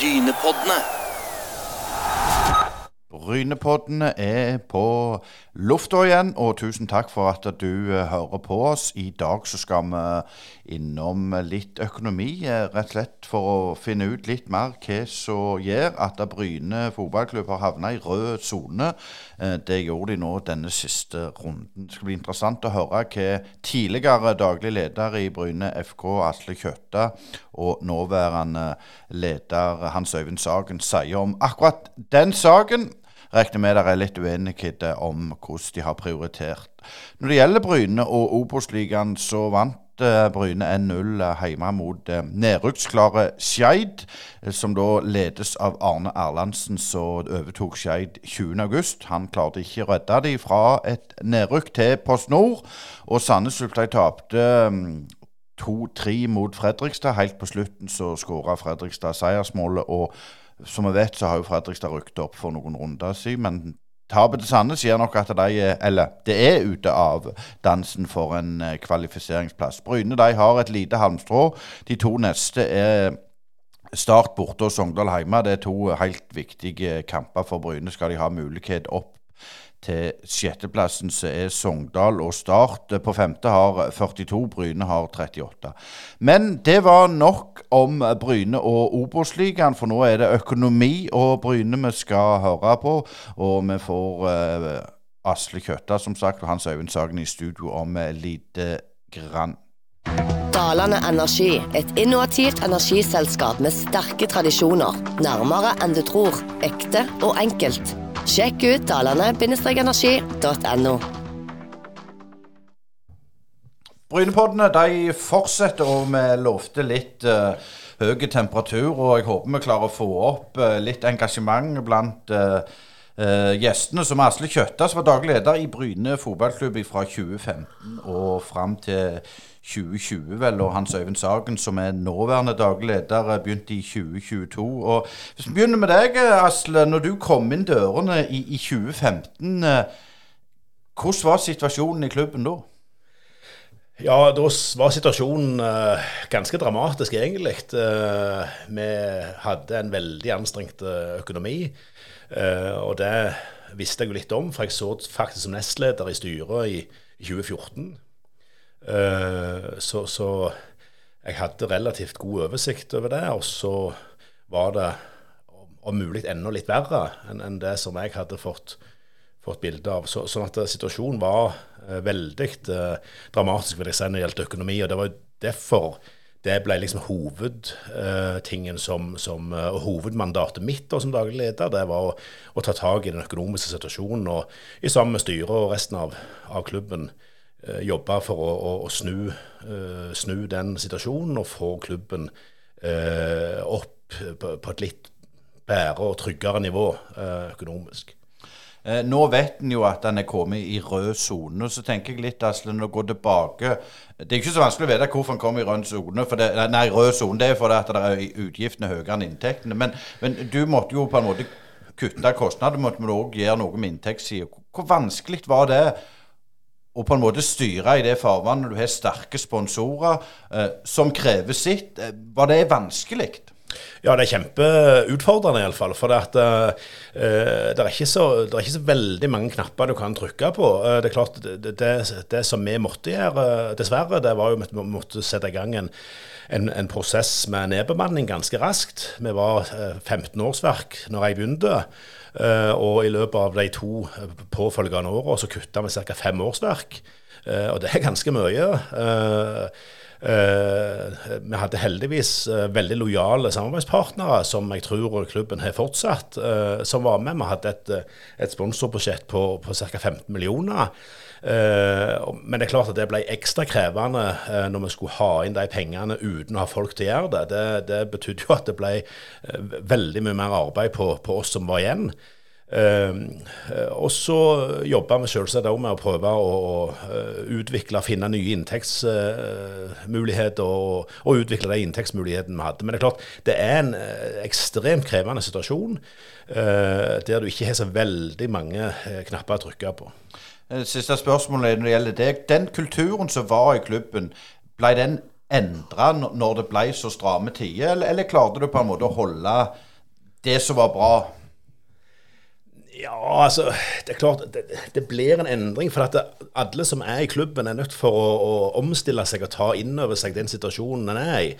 Brynepoddene. Brynepoddene er på lufta igjen, og tusen takk for at du eh, hører på oss. I dag så skal vi innom litt økonomi, eh, rett og slett for å finne ut litt mer hva som gjør at Bryne fotballklubb har havna i rød sone. Eh, Det gjorde de nå denne siste runden. Det skal bli interessant å høre hva tidligere daglig leder i Bryne FK, Asle Kjøtta, og nåværende leder Hans Øyvind Sagen sier om akkurat den saken. Regner med det er litt uenighet om hvordan de har prioritert. Når det gjelder Bryne og Obos-ligaen, så vant eh, Bryne 1-0 hjemme mot eh, nedrykksklare Skeid, eh, som da ledes av Arne Erlandsen, som overtok Skeid 20.8. Han klarte ikke å redde de fra et nedrykk til Post Nord, og Sandnes Ulf tapte mm, 2-3 mot Fredrikstad. Helt på slutten så skåra Fredrikstad seiersmålet. Og som vi vet, så har jo Fredrikstad rykket opp for noen runder siden. Men tapet til Sandnes gjør nok at de er, eller det er ute av dansen for en eh, kvalifiseringsplass. Bryne de har et lite halmstrå. De to neste er Start borte og Sogndal hjemme. Det er to helt viktige kamper for Bryne. Skal de ha mulighet opp til sjetteplassen så er Sogndal og Start på femte har 42, Bryne har 38. Men det var nok om Bryne og Obos-ligaen, for nå er det økonomi og Bryne vi skal høre på. Og vi får eh, Asle Kjøtta som sagt, og Hans Øyvind Sagen i studio om eh, lite grann. Dalane Energi, et innovativt energiselskap med sterke tradisjoner. Nærmere enn du tror. Ekte og enkelt. Sjekk ut dalane-energi.no. Brynepoddene de fortsetter, og vi lovte litt uh, høy temperatur. Og jeg håper vi klarer å få opp uh, litt engasjement blant eh, eh, gjestene. Som Asle Kjøtta, som var daglig leder i Bryne fotballklubb fra 2015 og fram til 2020, vel. Og Hans Øyvind Sagen, som er nåværende daglig leder, eh, begynte i 2022. Og Hvis vi begynner med deg, eh, Asle. Når du kom inn dørene i, i 2015, eh, hvordan var situasjonen i klubben da? Ja, da var situasjonen uh, ganske dramatisk, egentlig. Uh, vi hadde en veldig anstrengt økonomi, og det visste jeg jo litt om, for jeg så faktisk som nestleder i styret i, i 2014. Eh, så, så jeg hadde relativt god oversikt over det, og så var det om, mulig enda litt verre enn det som jeg hadde fått fått bilde av. Så, sånn at eh, situasjonen var eh, veldig eh, dramatisk vil jeg si, når det gjaldt økonomi. Og det var jo derfor det ble liksom hovedtingen som, som uh, hovedmandatet mitt da, som daglig leder. Det var å, å ta tak i den økonomiske situasjonen og i sammen med styret og resten av, av klubben uh, jobbe for å, å, å snu, eh, snu den situasjonen og få klubben eh, opp på, på et litt bedre og tryggere nivå eh, økonomisk. Eh, nå vet en jo at den er kommet i rød sone. Så tenker jeg litt, Asle, når du går tilbake Det er ikke så vanskelig å vite hvorfor en kommer i rød sone. Nei, rød sone det er fordi at det er utgiftene er høyere enn inntektene. Men, men du måtte jo på en måte kutte kostnader. Måtte du òg gjøre noe med inntektssida. Hvor vanskelig var det? å på en måte styre i det farvannet du har sterke sponsorer eh, som krever sitt. Eh, var det vanskelig? Ja, det er kjempeutfordrende iallfall. For det, at, uh, det, er så, det er ikke så veldig mange knapper du kan trykke på. Uh, det er klart, det, det, som vi måtte gjøre, dessverre, det var jo at vi måtte sette i gang en, en, en prosess med nedbemanning ganske raskt. Vi var uh, 15 årsverk når jeg begynte. og i løpet av de to påfølgende åra så kutta vi ca. fem årsverk. Og det er ganske mye. Eh, vi hadde heldigvis eh, veldig lojale samarbeidspartnere, som jeg tror klubben har fortsatt, eh, som var med. Vi hadde et, eh, et sponsorbudsjett på, på ca. 15 millioner. Eh, men det er klart at det ble ekstra krevende eh, når vi skulle ha inn de pengene uten å ha folk til å gjøre det. Det, det betydde jo at det ble eh, veldig mye mer arbeid på, på oss som var igjen. Eh, eh, og så jobber vi selvsagt òg med å prøve å, eh, utvikle og finne nye inntektsmuligheter og, og utvikle de inntektsmulighetene vi hadde. Men det er klart, det er en eh, ekstremt krevende situasjon eh, der du ikke har så veldig mange eh, knapper å trykke på. Eh, Siste spørsmålet når det gjelder deg. Den kulturen som var i klubben, ble den endra når det ble så stramme tider, eller, eller klarte du på en måte å holde det som var bra? Ja, altså Det er klart, det, det blir en endring. For at det, alle som er i klubben, er nødt for å, å omstille seg og ta inn over seg den situasjonen en er i.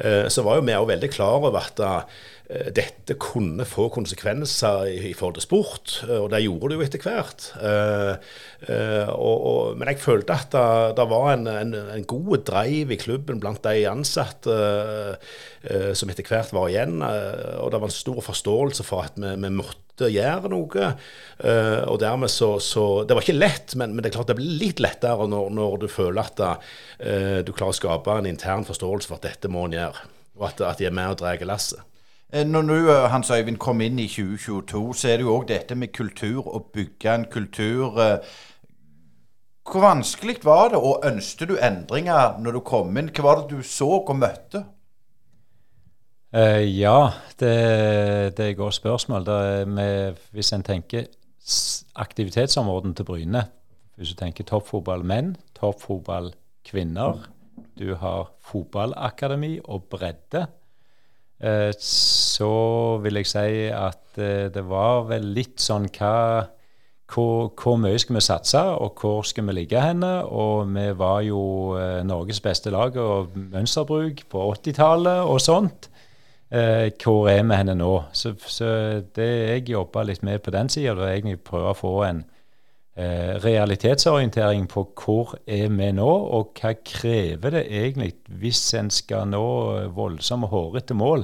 Eh, så var jo vi òg veldig klar over at uh, dette kunne få konsekvenser i, i, forhold til sport. Og det gjorde det jo etter hvert. Uh, uh, og, og, men jeg følte at det, var en, en, en, god drive i klubben blant de ansatte som etter hvert var igjen. og det var en stor forståelse for at vi, vi måtte gjøre noe. og dermed så, så, Det var ikke lett, men, men, det er klart det blir litt lettere når, når du føler at du klarer å skape en intern forståelse for at dette må en gjøre og at, at de er med og drar lasset. Eh, når eh, Hans Øyvind, kom inn i 2022, så er det jo òg dette med kultur, å bygge en kultur. Eh, hvor vanskelig var det, og ønsket du endringer når du kom inn? Hva var det du så og møtte? Uh, ja, det, det, er godt spørsmål. Med, hvis en tenker aktivitetsområdene til Bryne Hvis du tenker toppfotball menn, toppfotball kvinner, du har fotballakademi og bredde, Uh, så vil jeg si at uh, det var vel litt sånn hva hvor, hvor, mye skal vi satse, og hvor skal vi ligge henne? Og vi var jo Norges beste lag og mønsterbruk på 80-tallet og sånt. Eh, hvor er vi henne nå? Så, så det jeg jobba litt med på den sida, var egentlig prøve å få en, Eh, realitetsorientering på hvor er vi nå, og hva krever det egentlig hvis en skal nå voldsomme, hårete mål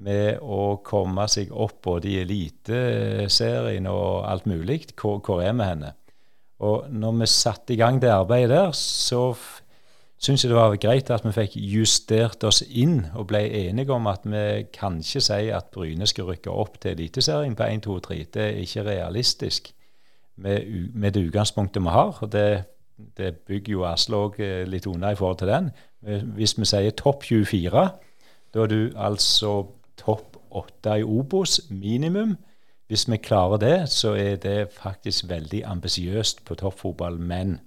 med å komme seg opp både i Eliteserien og alt mulig. Hvor, hvor, er vi henne? Og når vi satte i gang det arbeidet der, så syns jeg det var greit at vi fikk justert oss inn og ble enige om at vi kan ikke si at Bryne skal rykke opp til Eliteserien på 1, 2, 3. Det er ikke realistisk med, med, det utgangspunktet vi har. og det, det bygger jo Asle òg eh, litt unna i forhold til den. Hvis vi sier topp 24, da er du altså topp 8 i Obos minimum. Hvis vi klarer det, så er det faktisk veldig ambisiøst på toppfotball, men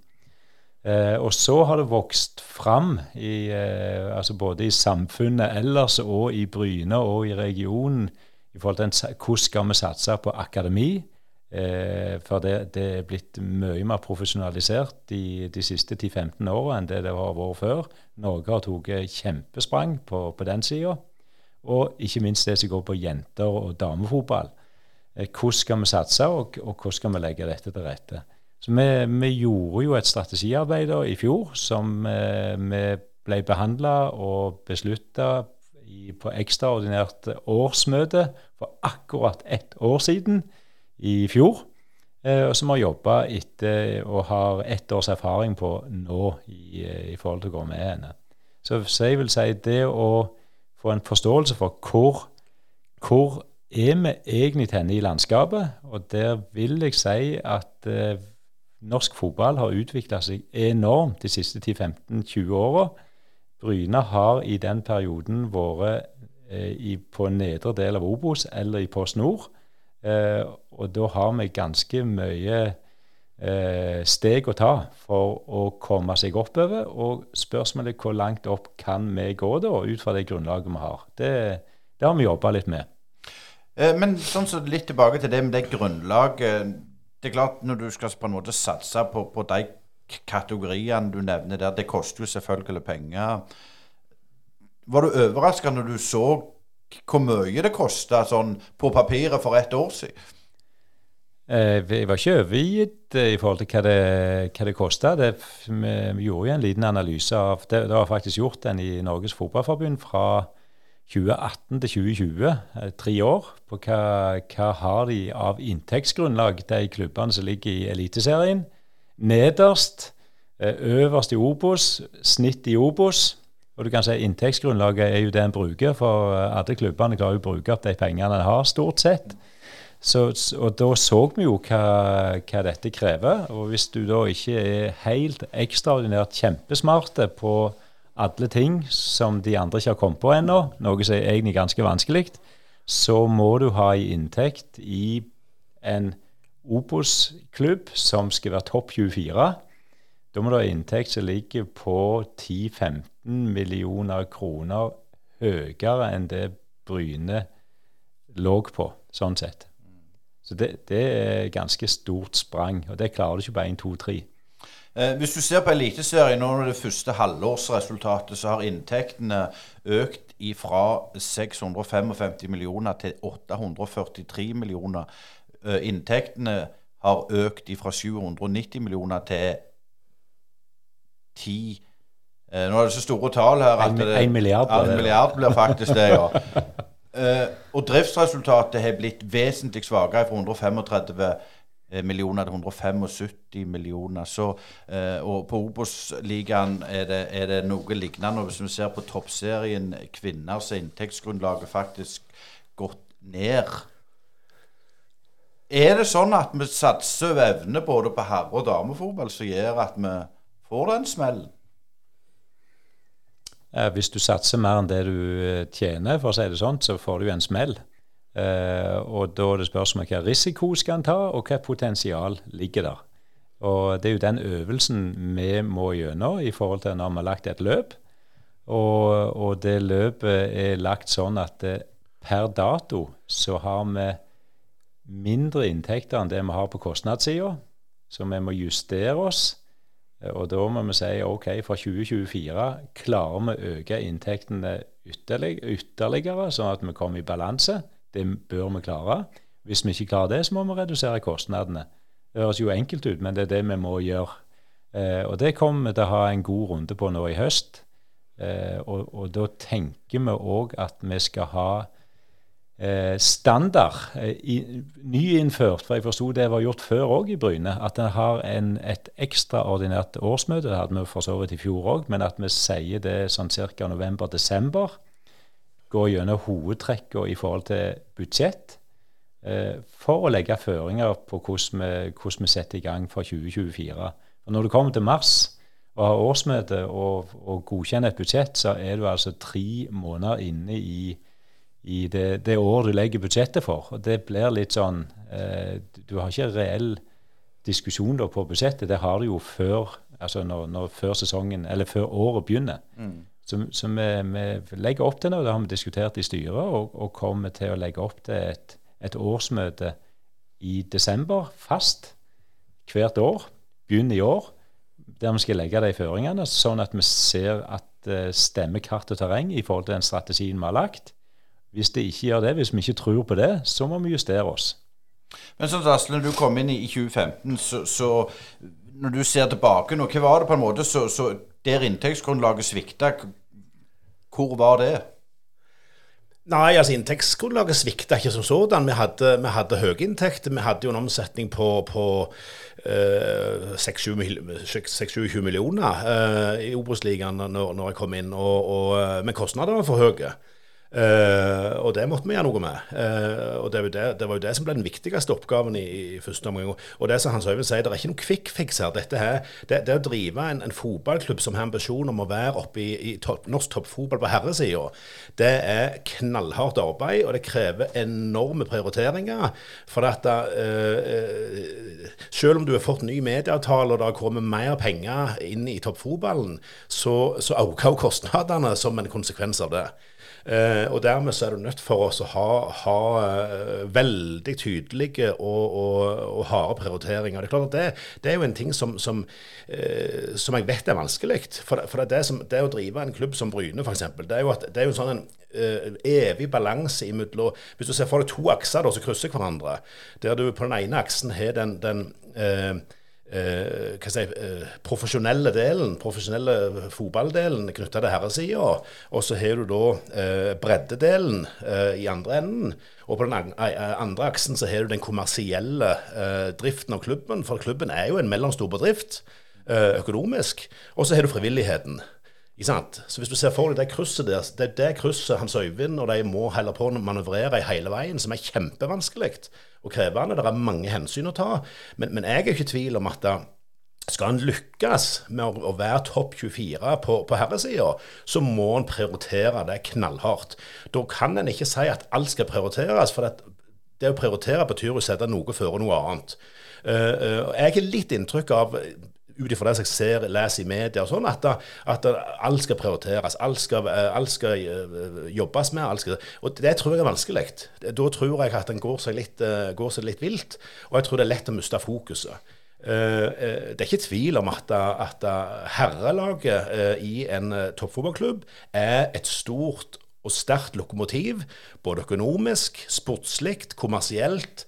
eh, Og så har det vokst fram, i, eh, altså både i samfunnet ellers og i Bryne og i regionen, i forhold til hvordan skal vi satse på akademi Eh, for det, det, er blitt mye mer profesjonalisert de, de siste 10-15 årene enn det det har vært før. Norge har tatt kjempesprang på, på den sida. Og ikke minst det som går på jenter- og damefotball. Eh, hvordan skal vi satse, og, og, hvordan skal vi legge dette til rette? Så vi, vi gjorde jo et strategiarbeid i fjor som eh, vi ble behandla og beslutta på ekstraordinært årsmøte for akkurat ett år siden i fjor, eh, og som har jobba etter og har ett års erfaring på nå i, eh, i forhold til å gå med henne. Så, så, jeg vil si det å få en forståelse for hvor, hvor er vi egentlig henne i landskapet, og der vil jeg si at norsk fotball har utvikla seg enormt de siste 10-15-20 åra. Bryne har i den perioden vært eh, på nedre del av Obos eller i Post Nord. Eh, og da har vi ganske mye eh, steg å ta for å komme seg oppover. Og spørsmålet hvor langt opp kan vi gå da, ut fra det grunnlaget vi har. Det, det har vi jobba litt med. Eh, men sånn så litt tilbake til det med det grunnlaget. Det er klart Når du skal på en måte satse på, på de kategoriene du nevner der, det koster jo selvfølgelig penger. Var du overraska når du så hvor mye det kosta sånn på papiret for ett år siden? Eh, jeg var ikke overgitt eh, i forhold til hva det, hva det kosta. Vi gjorde jo en liten analyse av det. Det var faktisk gjort den i Norges Fotballforbund fra 2018 til 2020, eh, tre år, på hva, hva har de av inntektsgrunnlag, de klubbene som ligger i Eliteserien. Nederst, øverst i Obos, snitt i Obos. Og du kan si Inntektsgrunnlaget er jo det en bruker, for alle klubbene klarer å bruke opp de pengene en har, stort sett. Så, og da så vi jo hva, hva, dette krever. Og hvis du da ikke er helt ekstraordinært kjempesmarte på alle ting som de andre ikke har kommet på ennå, noe som er egentlig ganske vanskelig, så må du ha en inntekt i en Obos-klubb som skal være topp 24. Da må du ha inntekt som ligger på 10-15 millioner kroner høyere enn det Bryne låg på, sånn sett. Så det, det er ganske stort sprang, og det klarer du ikke på 1, 2, 3. Eh, hvis du ser på Eliteserien nå det første halvårsresultatet, så har inntektene økt fra 655 millioner til 843 millioner. Eh, inntektene har økt fra 790 millioner til 10 eh, Nå er det så store tall her at det, en milliard, ja, en milliard blir faktisk det, ja. Og driftsresultatet har blitt vesentlig svakere fra 135 Eh, millioner det er 175 millioner. Så, eh, og på Obos-ligaen er, er, det noe lignende. Hvis vi ser på toppserien kvinner, så er inntektsgrunnlaget faktisk gått ned. Er det sånn at vi satser over evne både på herre- og damefotball som gjør at vi får den smellen? Ja, hvis du satser mer enn det du eh, tjener, for å si det sånn, så får du en smell. Uh, og da er det spørsmål hva risiko skal en ta, og hva potensial ligger der. Og Det er jo den øvelsen vi må gjennom i forhold til når vi har lagt et løp. Og, og det løpet er lagt sånn at eh, per dato så har vi mindre inntekter enn det vi har på kostnadssida, så vi må justere oss. Og da må vi si OK, fra 2024 klarer vi å øke inntektene ytterligere, sånn at vi kommer i balanse. Det bør vi klare. Hvis vi ikke klarer det, så må vi redusere kostnadene. Det høres jo enkelt ut, men det er det vi må gjøre. Eh, og det kommer vi til å ha en god runde på nå i høst. Eh, og, og, da tenker vi òg at vi skal ha eh, standard eh, i, nyinnført, for jeg forsto det var gjort før òg i Bryne, at en har en, et ekstraordinært årsmøte. Det hadde vi for så vidt i fjor òg, men at vi sier det sånn ca. november-desember gå gjennom hovedtrekkene i forhold til budsjett eh, for å legge føringer på hvordan vi, hvordan vi, setter i gang for 2024. Og Når du kommer til mars og har årsmøte og, og godkjenner et budsjett, så er du altså tre måneder inne i, i det, det året du legger budsjettet for. Og det blir litt sånn eh, Du har ikke reell diskusjon på budsjettet. Det har du jo før, altså når, når, før sesongen, før året begynner. Mm. Så, så vi, vi, legger opp til noe, det har vi diskutert i styret, og, og kommer til å legge opp til et, et årsmøte i desember, fast, hvert år. Begynn i år, der vi skal legge de føringene, sånn at vi ser at uh, stemmer kart og terreng i forhold til den strategien vi har lagt. Hvis det ikke gjør det, hvis vi ikke tror på det, så må vi justere oss. Men sånn Asle, når du kom inn i 2015, så, så når du ser tilbake nå, hva var det på en måte så, så der inntektsgrunnlaget svikta, hvor var det? Nei, altså inntektsgrunnlaget svikta ikke som sådan. Vi hadde, vi hadde høye inntekter. Vi hadde jo en omsetning på, på eh, 26-20 millioner eh, i Obos-ligaen når, når, jeg kom inn, og, og, eh, men kostnadene var for høye. Uh, og det måtte vi gjøre noe med. Uh, og det var, det, det var, jo det som ble den viktigste oppgaven i, i første omgang. Og det som Hans Øyvind sier, det er ikke noen quick fix her. Dette her, det, det å drive en, en, fotballklubb som har ambisjon om å være oppe i, i top, norsk toppfotball på herresida, det er knallhardt arbeid, og det krever enorme prioriteringer. For at uh, selv om du har fått ny medieavtale og det har kommet mer penger inn i toppfotballen, så, så øker kostnadene som en konsekvens av det. Eh, og dermed så er du nødt for oss å ha, ha uh, veldig tydelige og, og, og, harde prioriteringer. Det er klart at det, det er jo en ting som, som, uh, som jeg vet er vanskelig. For, for det, som, det, å drive en klubb som Bryne, f.eks., det er jo, at, det er jo sånn en Uh, evig balanse imellom Hvis du ser for deg to akser da, som krysser hverandre, der du på den ene aksen har den, den uh, eh, hva si, eh, profesjonelle delen, profesjonelle fotballdelen knytta til herresida. Og så har du da eh, breddedelen eh, i andre enden. Og på den andre aksen så har du den kommersielle eh, driften av klubben. For klubben er jo en mellomstor bedrift eh, økonomisk. Og så har du frivilligheten. Så hvis du ser for deg det krysset der, det er det krysset Hans Øyvind og de må heller på å manøvrere i hele veien, som er kjempevanskelig og krevende. Det er mange hensyn å ta. Men, men jeg er ikke i tvil om at da, skal en lykkes med å, være topp 24 på, på herresida, så må en prioritere det knallhardt. Da kan en ikke si at alt skal prioriteres. for det, det å prioritere betyr å sette noe før noe annet. Uh, uh, jeg har litt inntrykk av ut ifra det jeg ser, leser i media, og sånn, at, at alt skal prioriteres. Alt skal, alt skal jobbes med. Alt skal, og det tror jeg er vanskelig. Da tror jeg at en går seg litt, går seg litt vilt, og jeg tror det er lett å miste fokuset. Det er ikke tvil om at, at herrelaget i en toppfotballklubb er et stort og sterkt lokomotiv, både økonomisk, sportslig, kommersielt, eh,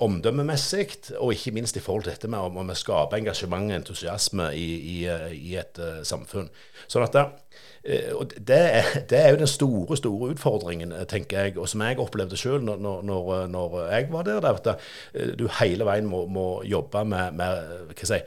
omdømmemessig, og ikke minst i forhold til dette med om å skape engasjement og entusiasme i, i, eh, i et uh, samfunn. Sånn at det, og det er, det er, jo den store store utfordringen, tenker jeg, og som jeg opplevde sjøl når, når, når, jeg var der. At du hele veien må, må jobbe med, med hva si,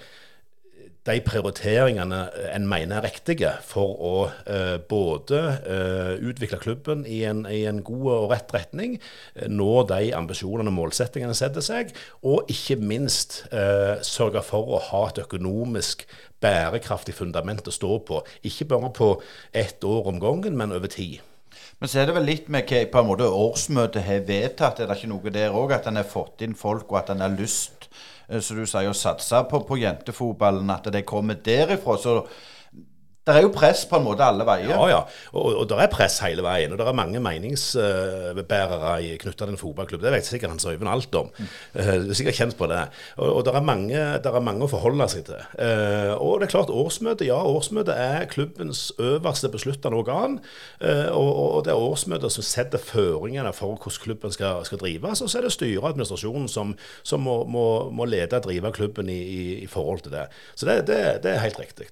de prioriteringene en mener er riktige for å eh, både eh, utvikle klubben i en, i en, god og rett retning, eh, nå de ambisjonene og målsettingene setter seg, og ikke minst eh, sørge for å ha et økonomisk bærekraftig fundament å stå på. Ikke bare på ett år om gangen, men over tid. Men så er det vel litt med hva på en måte årsmøtet har vedtatt. Er det ikke noe der òg? At en har fått inn folk, og at en har lyst Eh, som du sier, satse på, på jentefotballen, at det kommer derifra. så det er jo press på en måte alle veier. Ja, ja. Og, og det er press hele veien. Og det er mange meningsbærere knytta til en fotballklubb. Det vet sikkert Hans Øyvind alt om. Mm. Uh, du er sikkert kjent på det. Og, og det, er mange, det, er mange, å forholde seg til. Uh, og det er klart, årsmøtet ja, årsmøtet er klubbens øverste besluttende organ. Uh, og, og, det er årsmøtet som setter føringene for hvordan klubben skal, skal drives. Og så er det styret og administrasjonen som, som må, må, må, lede og drive klubben i, i, i, forhold til det. Så det, det, det er helt riktig.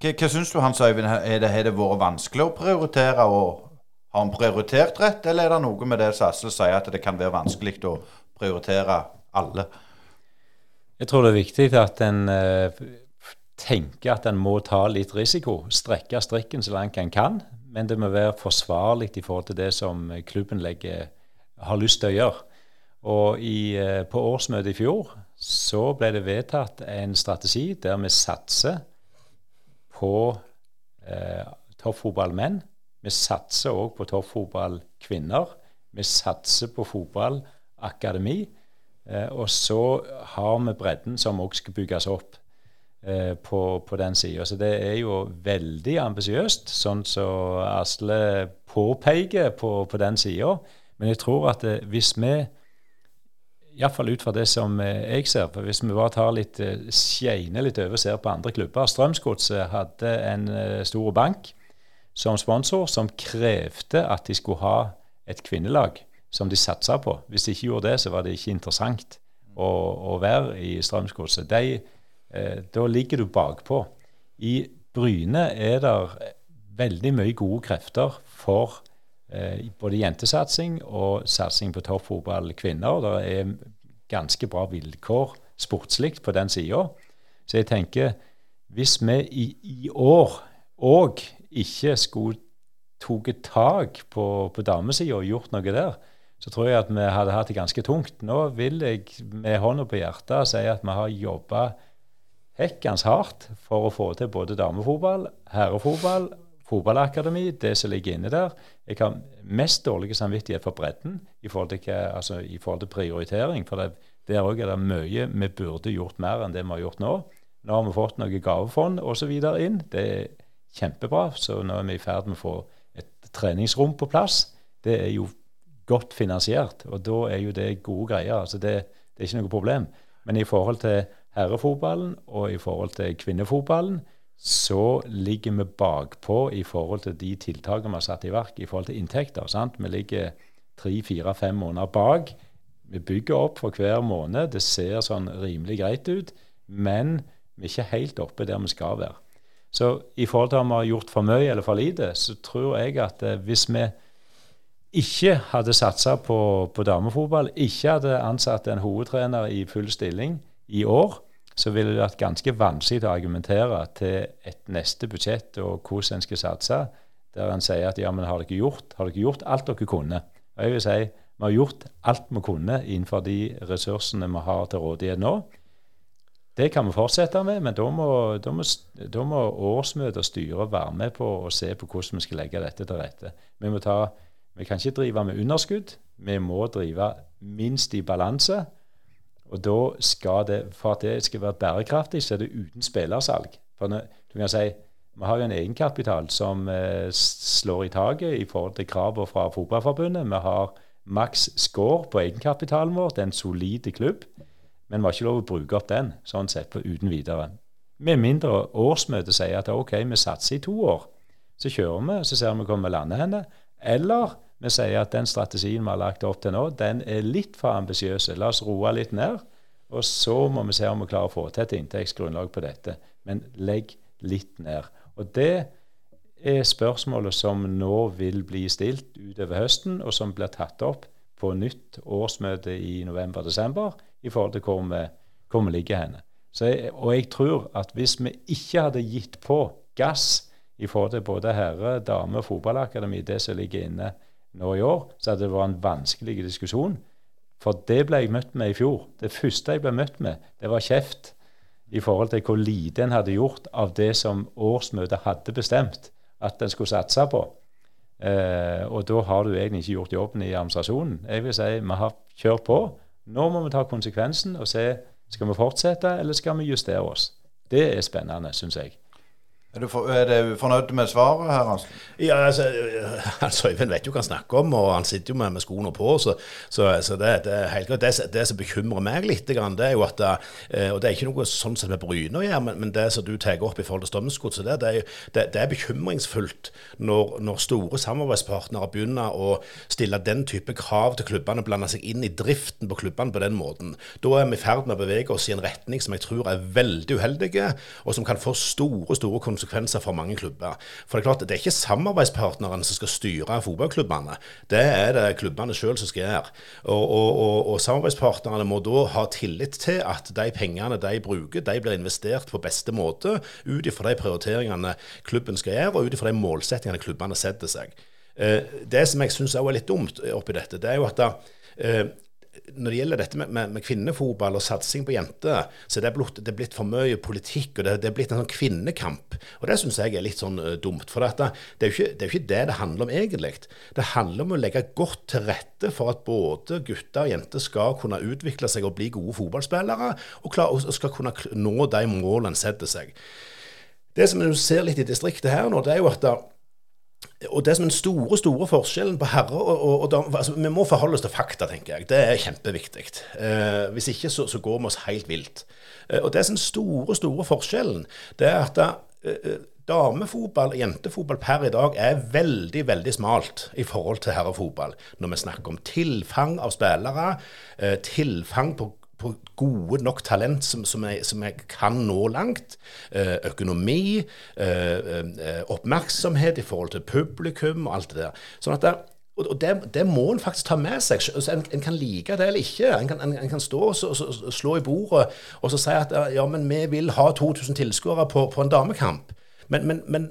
Hva, hva syns du Hans Øyvind, har det, det vært vanskelig å prioritere? og Har han prioritert rett, eller er det noe med det Asle sier, at det kan være vanskelig å prioritere alle? Jeg tror det er viktig at en uh, tenker at en må ta litt risiko. Strekke strikken så langt en kan. Men det må være forsvarlig i forhold til det som klubben legger, har lyst til å gjøre. Og i, uh, på årsmøtet i fjor så ble det vedtatt en strategi der vi satser på eh, toppfotballmenn. Vi satser òg på toppfotballkvinner. Vi satser på fotballakademi. Eh, og så har vi bredden som òg skal bygges opp eh, på, på, den sida. Så det er jo veldig ambisiøst, sånn som så Asle påpeker på, på den sida. Men jeg tror at eh, hvis vi Iallfall ut fra det som eh, jeg ser. for Hvis vi bare tar litt, eh, skeiner litt over og ser på andre klubber Strømsgodset hadde en eh, stor bank som sponsor som krevde at de skulle ha et kvinnelag som de satsa på. Hvis de ikke gjorde det, så var det ikke interessant å, å være i Strømsgodset. Eh, da ligger du bakpå. I Bryne er det veldig mye gode krefter for både jentesatsing og satsing på toppfotball kvinner. Det er ganske bra vilkår sportslig på den sida. Så jeg tenker hvis vi i, i år òg ikke skulle tatt tak på, på damesida og gjort noe der, så tror jeg at vi hadde hatt det ganske tungt. Nå vil jeg med hånda på hjertet si at vi har jobba hekkans hardt for å få til både damefotball, herrefotball fotballakademi, det som ligger inne der. Jeg har mest dårlig samvittighet for bredden i forhold til, altså, i forhold til prioritering. For det, der òg er det mye vi burde gjort mer enn det vi har gjort nå. Nå har vi fått noe gavefond osv. inn. Det er kjempebra. Så nå er vi i ferd med å få et treningsrom på plass. Det er jo godt finansiert, og da er jo det gode greier. altså det, det er ikke noe problem. Men i forhold til herrefotballen og i forhold til kvinnefotballen så ligger vi bakpå i forhold til de tiltakene vi har satt i verk i forhold til inntekter. Sant? Vi ligger tre, fire, fem måneder bak. Vi bygger opp for hver måned. Det ser sånn rimelig greit ut, men vi er ikke helt oppe der vi skal være. Så i forhold til om vi har gjort for mye eller for lite, så tror jeg at eh, hvis vi ikke hadde satsa på, på damefotball, ikke hadde ansatt en hovedtrener i full stilling i år, så ville det vært ganske vanskelig å argumentere til et neste budsjett og hvordan en skal satse, der en sier at ja, men har dere gjort, har dere gjort alt dere kunne? Og jeg vil si vi har gjort alt vi kunne innenfor de ressursene vi har til rådighet nå. Det kan vi fortsette med, men da må, da må, må årsmøtet og styret være med på å se på hvordan vi skal legge dette til rette. Vi, ta, vi kan ikke drive med underskudd. Vi må drive minst i balanse. Og da skal det, For at det skal være bærekraftig, så er det uten spillersalg. For når, du kan si, Vi har jo en egenkapital som eh, slår i taket i forhold til kravene fra Fotballforbundet. Vi har maks score på egenkapitalen vår. Det er en solid klubb. Men vi har ikke lov å bruke opp den sånn sett uten videre. Med mindre årsmøtet sier at OK, vi satser i to år. Så kjører vi, så ser vi hvor vi lander henne. Eller vi sier at den strategien vi har lagt opp til nå, den er litt for ambisiøs. La oss roe litt ned. Og så må vi se om vi klarer å få til et inntektsgrunnlag på dette. Men legg litt ned. Og det er spørsmålet som nå vil bli stilt utover høsten, og som blir tatt opp på nytt årsmøte i november-desember i forhold til hvor vi, hvor vi ligger henne. Jeg, og jeg tror at hvis vi ikke hadde gitt på gass i forhold til både herre-, dame- og fotballakademi, det som ligger inne nå i år, så hadde det vært en vanskelig diskusjon. For det ble jeg møtt med i fjor. Det første jeg ble møtt med, det var kjeft i forhold til hvor lite en hadde gjort av det som årsmøtet hadde bestemt at en skulle satse på. Eh, og da har du egentlig ikke gjort jobben i administrasjonen. Jeg vil si vi har kjørt på. Nå må vi ta konsekvensen og se skal vi fortsette, eller skal vi justere oss. Det er spennende, syns jeg. Er du, for, er du fornøyd med svaret her, Hansen? Ja, altså, altså Øyvind vet jo hva han snakker om, og han sitter jo med, med skoene på. Så, så, så det, det, er helt klart. Det, det, som bekymrer meg litt, det er jo at eh, Og det er ikke noe sånn som med Bryne å gjøre, men, men, det som du tar opp i forhold til Strømsgodset, det, det, det, er bekymringsfullt når, når, store samarbeidspartnere begynner å stille den type krav til klubbene, blande seg inn i driften på klubbene på den måten. Da er vi i ferd med å bevege oss i en retning som jeg tror er veldig uheldig, og som kan få store, store konsekvenser konsekvenser for mange klubber. For Det er klart, det er ikke samarbeidspartnerne som skal styre fotballklubbene. Det er det klubbene sjøl som skal gjøre. Og, og, og, og, samarbeidspartnerne må da ha tillit til at de pengene de bruker, de blir investert på beste måte ut ifra de prioriteringene klubben skal gjøre, og ut ifra de målsettingene klubbene setter seg. Eh, det som jeg syns er litt dumt oppi dette, det er jo at da, eh, når det gjelder dette med, med, med, kvinnefotball og satsing på jenter, så det er blitt, det er blitt for mye politikk, og det, det, er blitt en sånn kvinnekamp. Og Det syns jeg er litt sånn uh, dumt. For dette, det, er jo ikke, det ikke det det handler om egentlig. Det handler om å legge godt til rette for at både gutter og jenter skal kunne utvikle seg og bli gode fotballspillere, og, klar, og skal kunne nå de målene en setter seg. Det som du ser litt i distriktet her nå, det er jo at og det som er den store store forskjellen på herre og, og, og dame altså, Vi må forholde oss til fakta, tenker jeg. Det er kjempeviktig. Eh, hvis ikke så, så, går vi oss helt vilt. Eh, og det som er den store store forskjellen, det er at eh, damefotball damefotball, jentefotball per i dag, er veldig veldig smalt i forhold til herrefotball. Når vi snakker om tilfang av spillere, eh, tilfang på på gode nok talent som, som, jeg, som jeg, kan nå langt. Eh, økonomi, eh, eh, oppmerksomhet i forhold til publikum og alt det der. Sånn at det, og det, det, må en faktisk ta med seg. En, en, kan like det eller ikke. En kan, en, en kan stå og, så, og slå i bordet og så si at ja, men vi vil ha 2000 tilskuere på, på, en damekamp. Men, men, men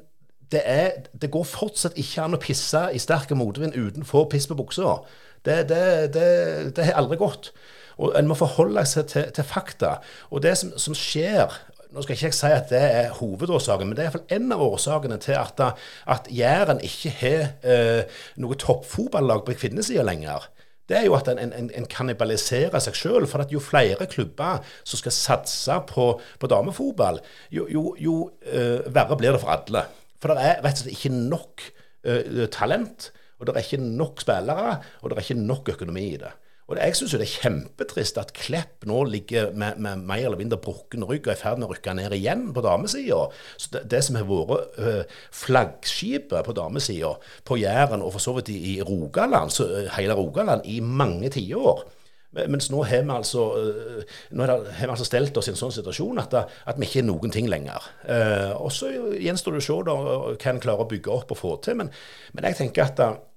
det, er, det, går fortsatt ikke an å pisse i sterk motvind uten å få piss på buksa. Det, det har aldri gått. Og En må forholde seg til, til fakta. Og det som, som, skjer nå skal jeg ikke si at det er hovedårsaken, men det er iallfall en av årsakene til at, at Jæren ikke har eh, noe toppfotballag på kvinnesida lenger. Det er jo at en, en, en kannibaliserer seg sjøl. For at jo flere klubber som skal satse på, på damefotball, jo, jo, jo eh, verre blir det for alle. For det er rett og slett ikke nok eh, talent, og det er ikke nok spillere, og det er ikke nok økonomi i det. Og Jeg syns det er kjempetrist at Klepp nå ligger med, med mer eller mindre brukken rygg og er i ferd med å rykke ned igjen på damesida. Det, det, som har vært øh, flaggskipet på damesida, på Jæren og for så vidt i, i Rogaland, så, uh, hele Rogaland, i mange tiår. Mens nå har vi altså, uh, nå har vi altså stelt oss i en sånn situasjon at, at vi ikke er noen ting lenger. Eh, og Så gjenstår det å se hva en klarer å bygge opp og få til. Men, men jeg tenker at Eh,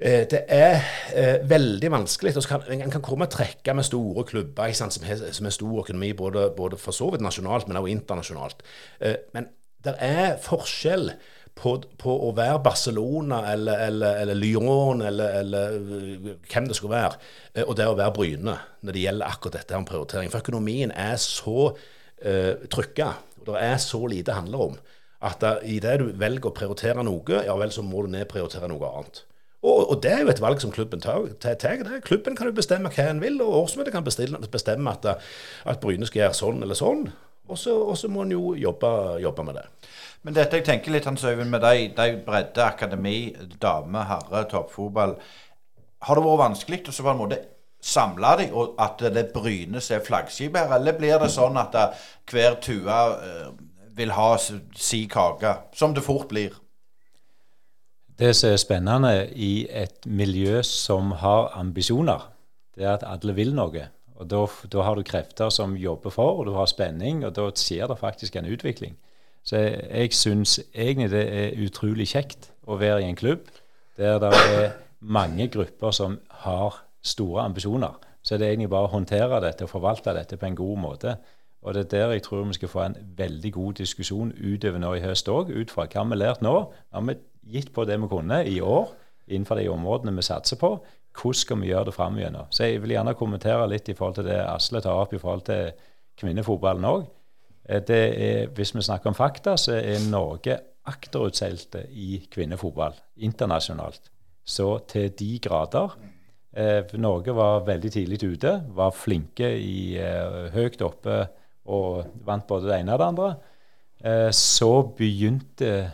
det er eh, veldig vanskelig. Kan, en kan komme og trekke med store klubber sant, som, har, som har stor økonomi, både, både, for så vidt nasjonalt, men også internasjonalt. Eh, men det er forskjell på, på, å være Barcelona eller, eller, eller Lyon eller, eller, eh, hvem det skulle være, eh, og det å være Bryne når det gjelder akkurat dette om prioritering. For økonomien er så uh, trykka, og det er så lite det handler om, at i det du velger å prioritere noe, ja vel, så må du nedprioritere noe annet. Og, og, det er jo et valg som klubben tar. Klubben kan jo bestemme hva en vil, og årsmøtet kan bestemme at, at Bryne skal gjøre sånn eller sånn. Og så må en jo jobbe, jobbe, med det. Men dette jeg tenker litt, Hans Øyvind, med de, de bredde akademi, dame, herre, toppfotball. Har det vært vanskelig å på en måte samle dem, og at det Bryne som er flaggskipet her? Eller blir det sånn at hver tue uh, vil ha si kake, som det fort blir? Det som er spennende i et miljø som har ambisjoner, det er at alle vil noe. Og Da har du krefter som jobber for, og du har spenning, og da skjer det faktisk en utvikling. Så jeg, jeg syns egentlig det er utrolig kjekt å være i en klubb der det er mange grupper som har store ambisjoner. Så det er egentlig bare å håndtere dette og forvalte dette på en god måte. Og det er der jeg tror vi skal få en veldig god diskusjon utover nå i høst òg, ut fra hva vi har lært nå. Har vi gitt på det vi kunne i år innenfor de områdene vi satser på. Hvordan skal vi gjøre det framover? Så jeg vil gjerne kommentere litt i forhold til det Asle tar opp i forhold til kvinnefotballen òg. Eh, hvis vi snakker om fakta, så er Norge akterutseilte i kvinnefotball internasjonalt. Så til de grader. Eh, Norge var veldig tidlig ute, var flinke i, eh, høyt oppe og vant både det ene og det andre. Eh, så begynte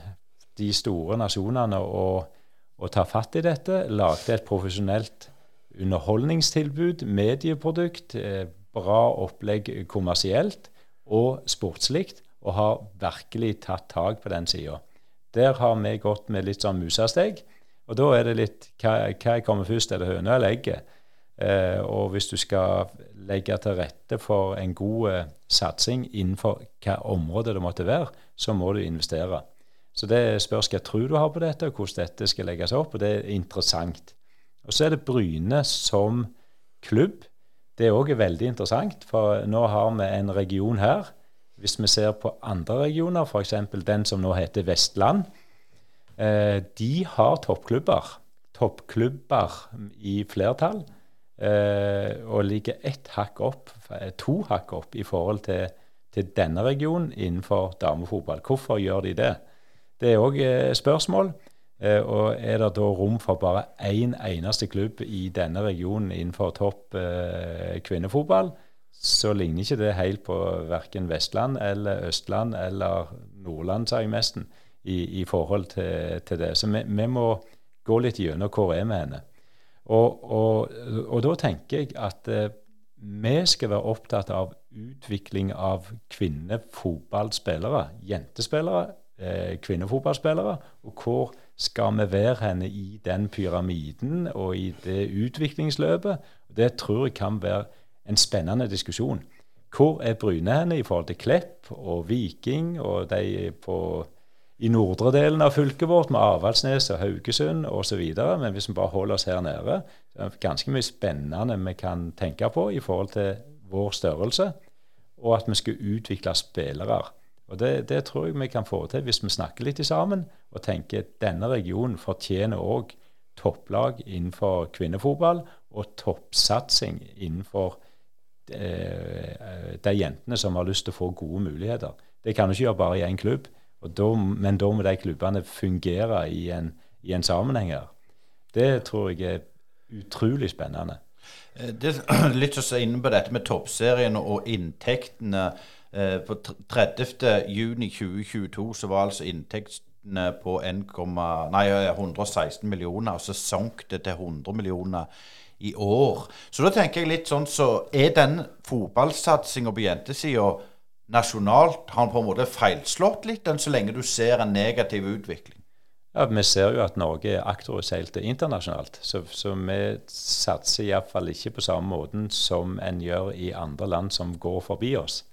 de store nasjonene å, å ta fatt i dette. Lagde et profesjonelt underholdningstilbud, medieprodukt, eh, bra opplegg kommersielt og sportslig, og har virkelig tatt tak på den sida. Der har vi gått med litt sånn musesteg. Og da er det litt hva, hva kommer først, er det høna eller egget? Eh, og hvis du skal legge til rette for en god eh, satsing innenfor hva område det måtte være, så må du investere. Så det spørs hva tro du har på dette, og hvordan dette skal legges opp. Og det er interessant. Og så er det Bryne som klubb. Det er òg veldig interessant, for nå har vi en region her. Hvis vi ser på andre regioner, f.eks. den som nå heter Vestland, eh, de har toppklubber. Toppklubber i flertall. Eh, og ligger ett hakk opp, to hakk opp i forhold til, til denne regionen innenfor damefotball. Hvorfor gjør de det? Det er òg eh, spørsmål. Eh, og er det da rom for bare én eneste klubb i denne regionen innenfor topp eh, kvinnefotball, så ligner ikke det helt på verken Vestland eller Østland eller Nordland, sa jeg nesten, i, i forhold til, til, det. Så vi, vi, må gå litt gjennom hvor er vi henne. Og, og, og, da tenker jeg at vi skal være opptatt av utvikling av kvinnefotballspillere, jentespillere eh, kvinnefotballspillere, og hvor skal vi være henne i den pyramiden og i det utviklingsløpet? Det tror jeg kan være en spennende diskusjon. Hvor er Bryne henne i forhold til Klepp og Viking og de på, i nordre delen av fylket vårt med Avaldsnes og Haugesund osv. Men hvis vi bare holder oss her nede, så er det ganske mye spennende vi kan tenke på i forhold til vår størrelse, og at vi skal utvikle spillere. Og det, det, tror jeg vi kan få til hvis vi snakker litt sammen og tenker at denne regionen fortjener òg topplag innenfor kvinnefotball og toppsatsing innenfor de, de jentene som har lyst til å få gode muligheter. Det kan du ikke gjøre bare i én klubb, da, men da må de klubbene fungere i en, i en sammenheng her. Det tror jeg er utrolig spennende. Eh, det litt å inne på dette med toppserien og inntektene. Eh, på 30.6.2022 så var altså inntektene på 1, nei, 116 millioner, og så sank det til 100 millioner i år. Så da tenker jeg litt sånn så Er den fotballsatsinga på jentesida nasjonalt Har den på en måte feilslått litt, enn så lenge du ser en negativ utvikling? Ja, Vi ser jo at Norge er akterutseilt internasjonalt. Så, så vi satser iallfall ikke på samme måten som en gjør i andre land som går forbi oss.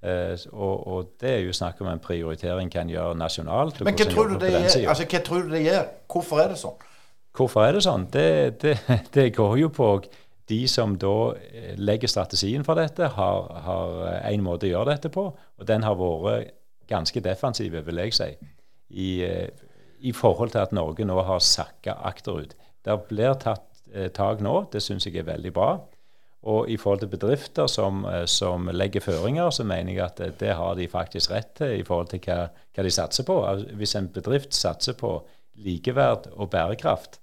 Uh, og, og, det er jo snakk om en prioritering kan gjøre nasjonalt. Men hva tror, det gjør, altså, hva tror du det gjør? Hvorfor er det sånn? Hvorfor er det sånn? Det, det, det går jo på de som da eh, legger strategien for dette, har, har en måte å gjøre dette på. Og den har vært ganske defensiv, vil jeg si, i, eh, i forhold til at Norge nå har sakka akterut. Det blir tatt eh, tak nå, det syns jeg er veldig bra. Og i forhold til bedrifter som, eh, som, legger føringer, så mener jeg at det har de faktisk rett til i forhold til hva, hva de satser på. Hvis en bedrift satser på likeverd og bærekraft,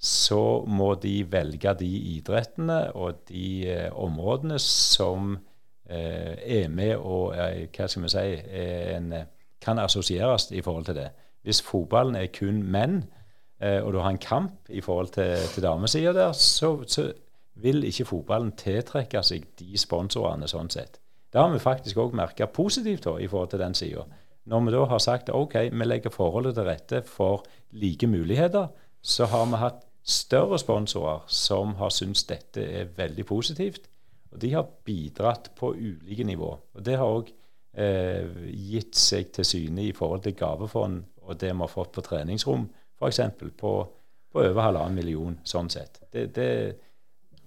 så må de velge de idrettene og de eh, områdene som eh, er med og eh, hva skal vi si, en, kan assosieres i forhold til det. Hvis fotballen er kun menn, eh, og du har en kamp i forhold til, til damesida der, så, så, vil ikke fotballen tiltrekke seg de sponsorene sånn sett. Det har vi faktisk òg merka positivt da, i forhold til den sida. Når vi da har sagt OK, vi legger forholdet til rette for like muligheter, så har vi hatt større sponsorer som har syntes dette er veldig positivt. Og de har bidratt på ulike nivå. Og det har òg eh, gitt seg til syne i forhold til gavefond og det vi har fått på treningsrom, f.eks. På, på over halvannen million, sånn sett. Det, det,